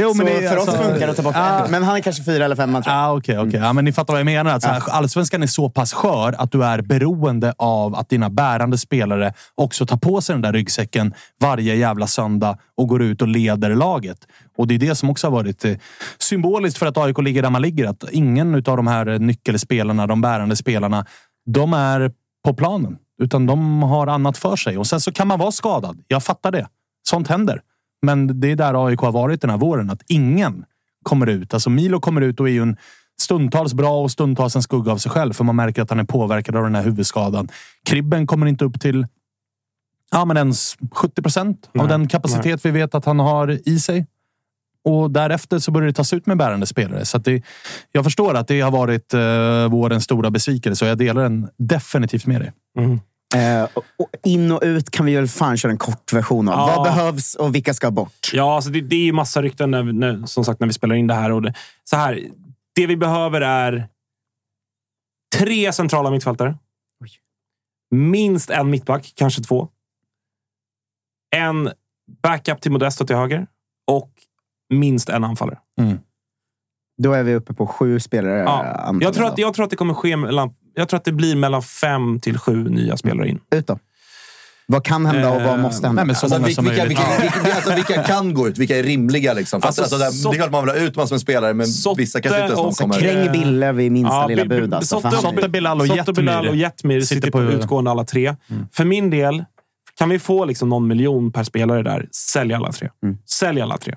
Jo, men så det är för oss alltså- funkar det att ta bort en. Men han är kanske fyra eller femma, tror jag. Ah, okej, okej. Ja, men ni fattar vad jag menar. Att så här, Allsvenskan är så pass skör att du är beroende av att dina bärande spelare också tar på sig den där ryggsäcken varje jävla söndag och går ut och leder laget. Och det är det som också har varit eh, symboliskt för att AIK ligger där man ligger. Att ingen av de här nyckelspelarna, de bärande spelarna, de är på planen. Utan de har annat för sig. Och sen så kan man vara skadad. Jag fattar det. Sånt händer. Men det är där AIK har varit den här våren. Att ingen kommer ut. Alltså Milo kommer ut och är ju en stundtals bra och stundtals en skugga av sig själv. För man märker att han är påverkad av den här huvudskadan. Kribben kommer inte upp till ja, men ens 70 procent av Nej, den kapacitet vi vet att han har i sig. Och därefter så börjar det tas ut med bärande spelare. Så att det, jag förstår att det har varit eh, vårens stora besvikelse och jag delar den definitivt med dig. Eh, och- in och ut kan vi väl fan köra en kort version av. Ja. Vad behövs och vilka ska bort? Ja, alltså det, det är ju massa rykten när, när, som sagt när vi spelar in det här. Och det, så här det vi behöver är tre centrala mittfältare. Minst en mittback, kanske två. En backup till Modesto till höger minst en anfallare. Då är vi uppe på sju spelare. Ja. eh, Jag, tror att, jag tror att det kommer ske mellan, jag tror att det blir mellan fem till sju nya spelare in. Ut då. Vad kan hända och vad måste hända? Nej, men så Alltså, många vilka, som vilka, vilka, vilka, alltså, vilka kan gå ut? Vilka är rimliga? Liksom? Alltså, alltså, det, så- det är klart man vill ha ut massor med spelare, men Sotte vissa kanske inte ens någon och kommer. Kräng Bille vid minsta lilla Bi- bud. Alltså, Sotte- Bilal och Jetmir Bilal och Jetmir sitter på- utgående alla tre. För min del, kan vi få liksom någon miljon per spelare där, sälj alla tre. Sälj alla tre.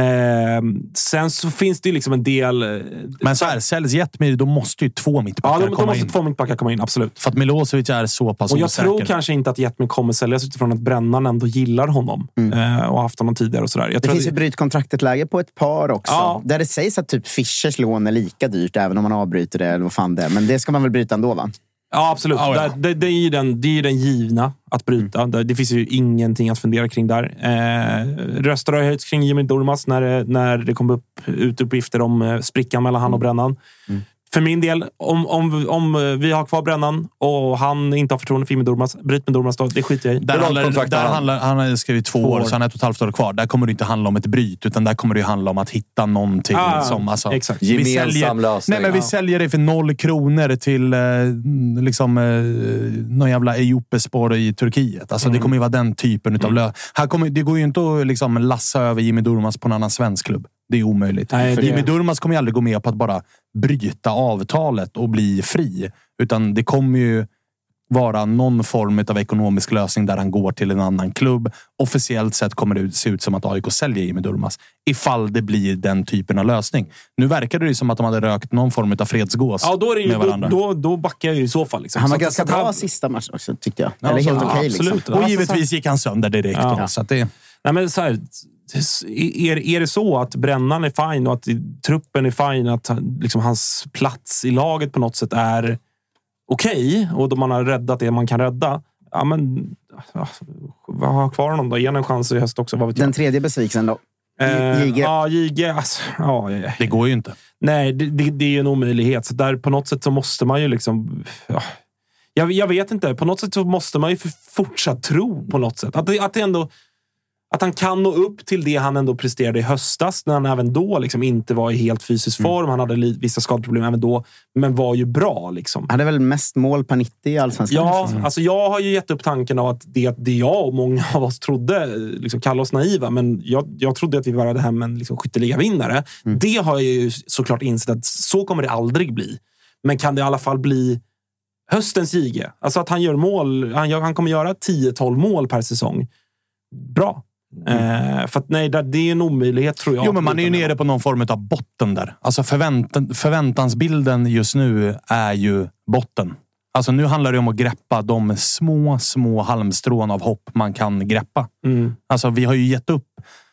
Ehm, sen så finns det ju liksom en del... eh, Men så här, säljs Jetmir, då måste ju två ja, mittbackar då, då komma måste in. två mittbackar komma in, absolut. För att Milosevic är så pass Och jag osäker. tror kanske inte att Jetmir kommer säljas utifrån att Brännaren ändå gillar honom eh, och haft honom tidigare. och sådär. Jag Det finns att- ju bryt kontraktet-läge på ett par också. Ja. Där det sägs att typ Fischers lån är lika dyrt, även om man avbryter det. Eller vad fan det är. Men det ska man väl bryta ändå, va? Ja, absolut. Ja, ja. Det, det, är ju den, det är den givna att bryta. Det, det finns ju ingenting att fundera kring där. Eh, röster har höjts kring Jimmy Durmaz när, när det kom upp ut uppgifter om eh, sprickan mellan han och Brännan. För min del, om, om, om vi har kvar Brännan och han inte har förtroende för Jimmy Durmaz, bryt med Durmaz då. Det skiter jag i. Där handlar, där handlar, han har skrivit två år, så han har ett och ett halvt år kvar. Där kommer det inte handla om ett bryt, utan där kommer det handla om att hitta någonting. Ah, som, alltså, exakt. vi Gemensam säljer, lösning. Nej, men vi Ja. säljer det för noll kronor till eh, liksom, eh, någon jävla Eyopespor i Turkiet. Alltså, Mm. Det kommer ju vara den typen av lö. Här kommer, Det går ju inte att liksom, lassa över Jimmy Durmaz på en annan svensk klubb. Det är omöjligt. Nej, för det- Jimmy Durmaz kommer ju aldrig gå med på att bara bryta avtalet och bli fri. Utan det kommer ju vara någon form av ekonomisk lösning där han går till en annan klubb. Officiellt sett kommer det se ut som att AIK säljer Jimmy Durmaz. Ifall det blir den typen av lösning. Nu verkar det ju som att de hade rökt någon form av fredsgås Ja, då, är det ju, med då, varandra. då, då backar jag ju i så fall. Liksom. Han var Så ganska bra han- sista matchen också, tyckte jag. Ja, Eller helt okej. absolut. liksom. Och givetvis gick han sönder direkt. Ja. Då, så att det, Nej, men så här, är, är det så att brännan är fine och att truppen är fine, att liksom, hans plats i laget på något sätt är okej och då man har räddat det man kan rädda. Ja, men vad har kvar honom då? Ge en chans i höst också. Vad vet jag. Den tredje besvikelsen då? Eh, Jige. Ja, Jige. Alltså, ja, ja, det går ju inte. Nej, det, det, det är ju en omöjlighet. Så där på något sätt så måste man ju liksom... Ja, jag, jag vet inte. På något sätt så måste man ju fortsatt tro på något sätt. Att, det, att, det ändå, att han kan nå upp till det han ändå presterade i höstas, när han även då liksom inte var i helt fysisk form. Han hade vissa skadeproblem även då, men var ju bra. Liksom. Han hade väl mest mål per 90 i Allsvenskan? Ja, alltså jag har ju gett upp tanken av att det, det jag och många av oss trodde, liksom kalla oss naiva, men jag, jag trodde att vi var hem en liksom skytteligavinnare. Det har jag ju såklart insett att så kommer det aldrig bli. Men kan det i alla fall bli höstens Jige? Alltså att han gör mål. Han, gör, han kommer göra 10-12 mål per säsong. Bra. Eh, för att nej, det, det är en omöjlighet tror jag. Jo, men man är ju nere på någon form av botten där. Alltså förväntan, förväntansbilden just nu är ju botten. Alltså nu handlar det om att greppa de små, små halmstrån av hopp man kan greppa. Mm. Alltså vi har ju gett upp.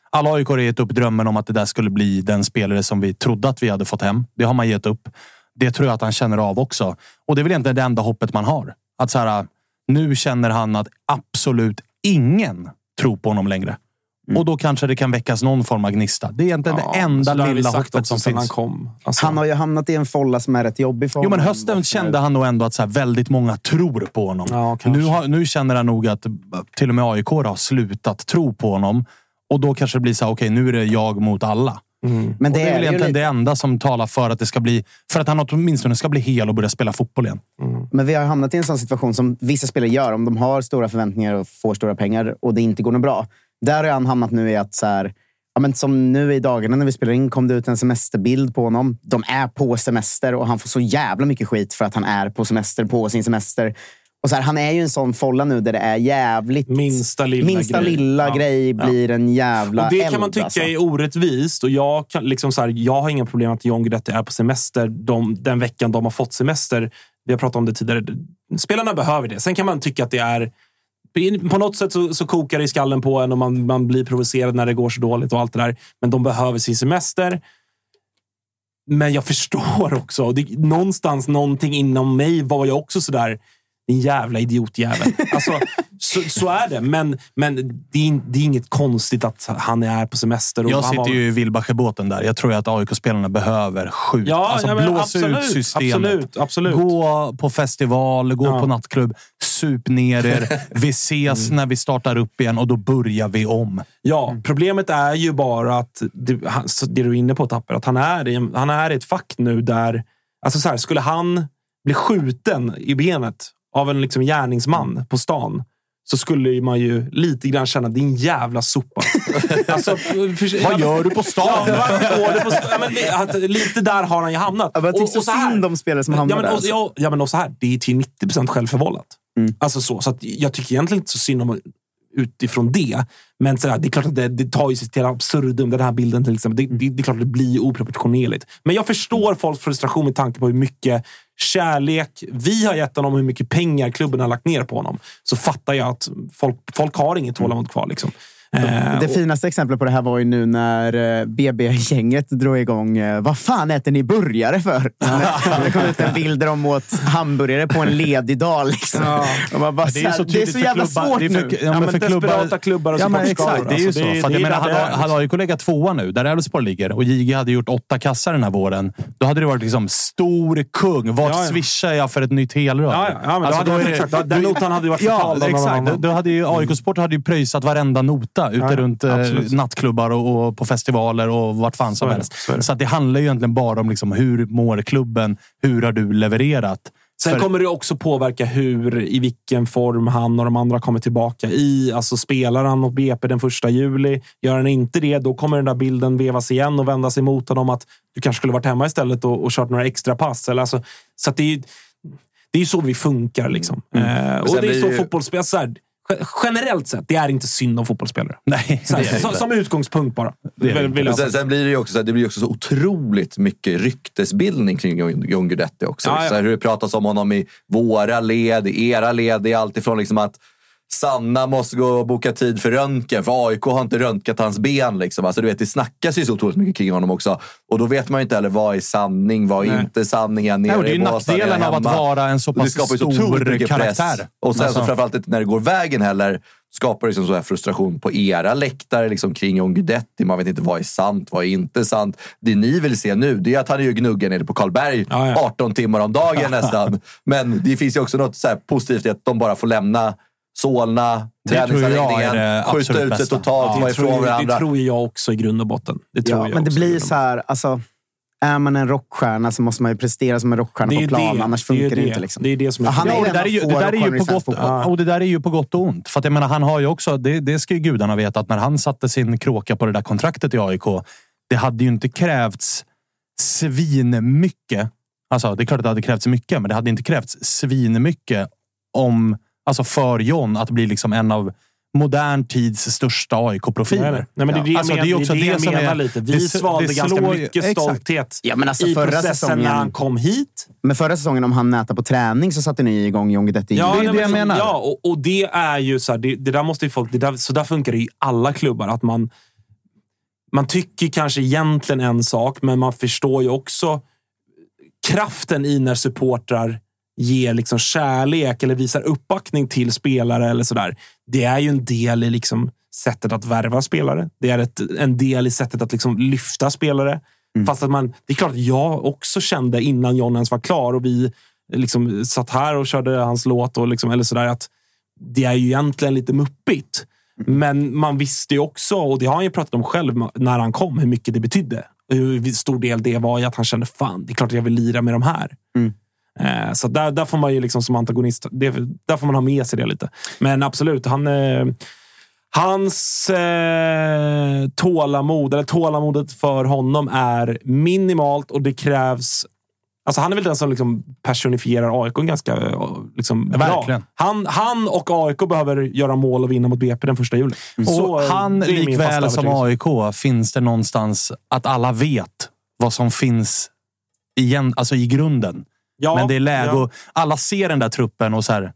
Alla AIK har gett upp drömmen om att det där skulle bli den spelare som vi trodde att vi hade fått hem. Det har man gett upp. Det tror jag att han känner av också. Och det är väl egentligen det enda hoppet man har. Att så här, nu känner han att absolut ingen tror på honom längre. Och då kanske det kan väckas någon form av gnista. Det är egentligen det enda så det vi lilla hoppet som finns. Han, kom. Alltså, Han har ju hamnat i en folla som är rätt jobbig för Jo, men honom. hösten kände han nog ändå att så här, väldigt många tror på honom. Ja, nu, har, nu känner han nog att till och med AIK har slutat tro på honom. Och då kanske det blir så här, okej, nu är det jag mot alla. Men Och det, det är väl egentligen lite, det enda som talar för att det ska bli... För att han åtminstone ska bli hel och börja spela fotboll igen. men vi har hamnat i en sån situation som vissa spelare gör. Om de har stora förväntningar och får stora pengar och det inte går något bra. Där har han hamnat nu i att så här, ja, men som nu i dagarna när vi spelar in kom det ut en semesterbild på honom. De är på semester och han får så jävla mycket skit för att han är på semester, på sin semester. Och så här, han är ju en sån folla nu där det är jävligt... Minsta lilla minsta grej. lilla Ja. grej blir en jävla Och det eld. kan man tycka alltså. är orättvist. Och jag, kan, liksom så här, jag har inga problem att John Guidetti är på semester de, den veckan de har fått semester. Vi har pratat om det tidigare. Spelarna behöver det. Sen kan man tycka att det är... På något sätt så, så kokar det i skallen på en och man, man blir provocerad när det går så dåligt och allt det där. Men de behöver sin semester. Men jag förstår också. Det, någonstans, någonting inom mig var jag också sådär. Din jävla idiotjävel. Alltså, så, så är det. Men, men det, är, det är inget konstigt att han är på semester. Och Jag sitter var- ju i Wilbacher-båten där. Jag tror att AIK-spelarna behöver skjuta. Ja, alltså ja, blåsa absolut, ut systemet. absolut, absolut. Gå på festival, gå Ja. på nattklubb. Sup ner er. Vi ses Mm. när vi startar upp igen och då börjar vi om. Ja, problemet är ju bara att det, det du är inne på Tapper, att han är, i, han är i ett fack nu där... Alltså så här, skulle han bli skjuten i benet av en liksom gärningsman på stan så skulle man ju lite grann känna din jävla sopa. alltså, för, Vad gör du på stan? Ja, varför går du på stan? Ja, men, att, lite där har han ju hamnat. Ja, men jag tycker så här- synd om spelare som hamnar ja, men, där, och, ja, ja, men och så här, det är till 90 procent självförvållat. Mm. Alltså så, så att jag tycker egentligen inte så synd om utifrån det. Men så här, det är klart att det, det tar ju sig till absurdum. Den här bilden till exempel. Det, det, det är klart att det blir oproportionerligt. Men jag förstår folks frustration med tanke på hur mycket kärlek vi har gett honom hur mycket pengar klubben har lagt ner på honom. Så fattar jag att folk, folk har inget tålamod kvar. Liksom. Eh, Det och- finaste exemplet på det här var ju nu när eh, BB-gänget drog igång eh, Vad fan äter ni burgare för? det kom ut en bild där de åt hamburgare på en ledig dag. Liksom. Och man bara, Det är, så det är så jävla klubbar. svårt för, nu. Ja, men för desperata klubbar och ja, men exakt, det är ju alltså. så. Det för det jag menar, hade, hade AIK legat tvåa nu, där Elfsborg ligger, och JG hade gjort åtta kassar den här våren, då hade det varit liksom stor kung. Vart Ja, ja. swishar jag för ett nytt helrör? Ja, ja, ja, men då hade är jag det- exakt, då- den notan hade ju varit Ja, någon exakt. Då hade ju ju pröjsat varenda nota ute Ja, runt eh, absolut. nattklubbar och, och på festivaler och vart fan som helst. så det. Så att det handlar ju egentligen bara om liksom, hur mår klubben? Hur har du levererat? Sen För- kommer det också påverka hur, i vilken form han och de andra kommer tillbaka i. Alltså spelar han mot BP den första juli, gör han inte det, då kommer den där bilden vevas igen och vändas emot honom att du kanske skulle varit hemma istället och, och kört några extra pass. Eller alltså, så att det är, Det är ju så vi funkar. Liksom. Eh, och sen det är så ju- fotbollsspelare... Generellt sett, det är inte synd om fotbollsspelare. Nej, Så här, inte. som utgångspunkt bara. Vill- sen, säga. sen blir det ju också här, det blir också så otroligt mycket ryktesbildning kring John Guidetti också. Ja, ja. Så här, hur det pratas om honom i våra led, i era led. Det är alltifrån liksom att Sanna måste gå och boka tid för röntgen, för AIK har inte röntgat hans ben. Liksom. Alltså, du vet, det snackas ju så otroligt mycket kring honom också. Och då vet man ju inte heller vad är sanning, vad är Nej. inte sanning. Är Nej, nere och det är ju nackdelen av att vara en så pass stor press. karaktär. Och sen Alltså- så framförallt när det går vägen heller skapar liksom så här frustration på era läktare liksom kring John Guidetti. Man vet inte vad är sant, vad är inte sant. Det ni vill se nu det är att han är ju gnuggen nere på Karlberg Ja, ja. 18 timmar om dagen nästan. Men det finns ju också något så positivt i att de bara får lämna Solna, Det tror jag är träningsanläggningen, det skjuta ut sig bästa. totalt, Ja. vara det, tror, ifrån varandra. det tror jag också i grund och botten. Det tror Ja, jag men det blir så här, alltså, är man en rockstjärna så måste man ju prestera som en rockstjärna på plan, det. annars funkar det, det. inte. Liksom. Det är det som är Ja, han Ja, är och det en där är ju, det där är ju på gott, fotboll. och det där är ju på gott och ont. För att jag menar, han har ju också, det, det ska ju gudarna veta, att när han satte sin kråka på det där kontraktet i AIK, det hade ju inte krävts svinmycket. Alltså, det är klart att det hade krävts mycket, men det hade inte krävts svinmycket om, alltså för John att bli liksom en av modern tids största AIK-profiler. nej. Nej, men det är det Alltså, det är också det det det som menar är- lite. Vi det- svalde det ganska slår mycket exakt. stolthet Ja, men alltså i förra processen säsongen- när han kom hit. Men förra säsongen, om han nätar på träning, så satte ni igång John Guidetti. Ja, det är nej, det jag men- menar. Ja, och, och det är ju så här, det, det där måste ju folk... Det där, så där funkar det i alla klubbar. Att man, man tycker kanske egentligen en sak, men man förstår ju också kraften i när supportrar ger liksom kärlek eller visar uppbackning till spelare eller sådär. Det är ju en del i liksom sättet att värva spelare. Det är ett, en del i sättet att liksom lyfta spelare. Fast att man, det är klart att jag också kände innan John ens var klar och vi liksom satt här och körde hans låt och liksom, eller sådär att det är ju egentligen lite muppigt. Men man visste ju också, och det har han ju pratat om själv när han kom, hur mycket det betydde. Hur stor del det var i att han kände fan, det är klart att jag vill lira med de här. Eh, Så där, där får man ju liksom som antagonist, det, där får man ha med sig det lite. Men absolut, han... Eh, Hans eh, tålamod, eller tålamodet för honom är minimalt och det krävs... Alltså han är väl den som liksom personifierar AIK ganska eh, liksom, bra. verkligen. Han, han och AIK behöver göra mål och vinna mot BP den första juli. Så, Och han, min fasta likväl som. AIK, finns det någonstans att alla vet vad som finns igen, alltså i grunden. Ja, Men det är läge ja. och Alla ser den där truppen och så här,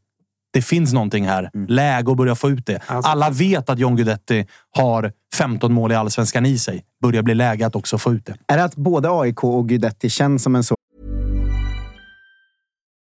det finns någonting här. Läge att börja få ut det. Alltså- Alla vet att John Guidetti har 15 mål i allsvenskan i sig. Börjar bli läge att också få ut det. Är det att både AIK och Guidetti känns som en så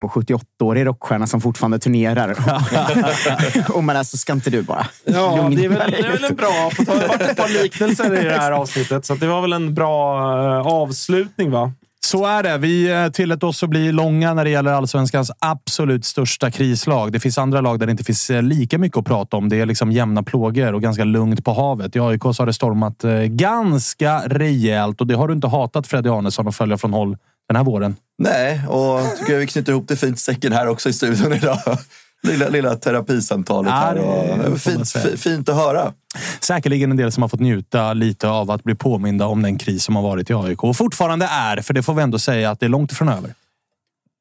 På 78-årig rockstjärna som fortfarande turnerar. och men alltså, ska inte du bara Ja, det är, väl, det är väl en bra... Det har varit ett par liknelser i det här avsnittet, så det var väl en bra eh, avslutning, va? Så är det. Vi eh, tillät oss att bli långa när det gäller allsvenskans absolut största krislag. Det finns andra lag där det inte finns eh, lika mycket att prata om. Det är liksom jämna plågor och ganska lugnt på havet. I AIK så har det stormat ganska rejält och det har du inte hatat Freddy Arnesson att följa från håll den här våren. Nej, och tycker jag vi knyter ihop det fint säcken här också i studion idag. Lilla, lilla terapisamtalet Ja, här. det Och, fint, fint att höra. Säkerligen en del som har fått njuta lite av att bli påminda om den kris som har varit i AIK och fortfarande är, för det får vi ändå säga att det är långt ifrån över.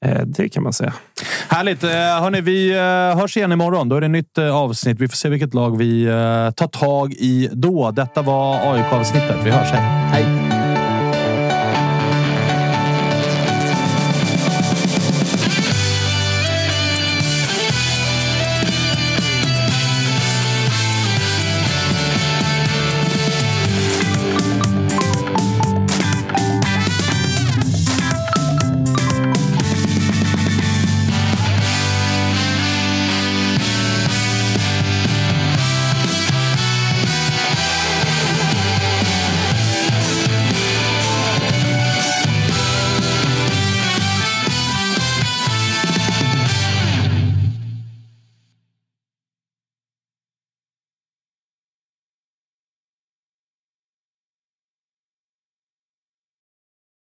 Eh, det kan man säga. Härligt! Eh, Hörni, vi eh, hörs igen imorgon. Då är det nytt avsnitt. Vi får se vilket lag vi tar tag i då. Detta var AIK-avsnittet. Vi hörs. Hej! Hej!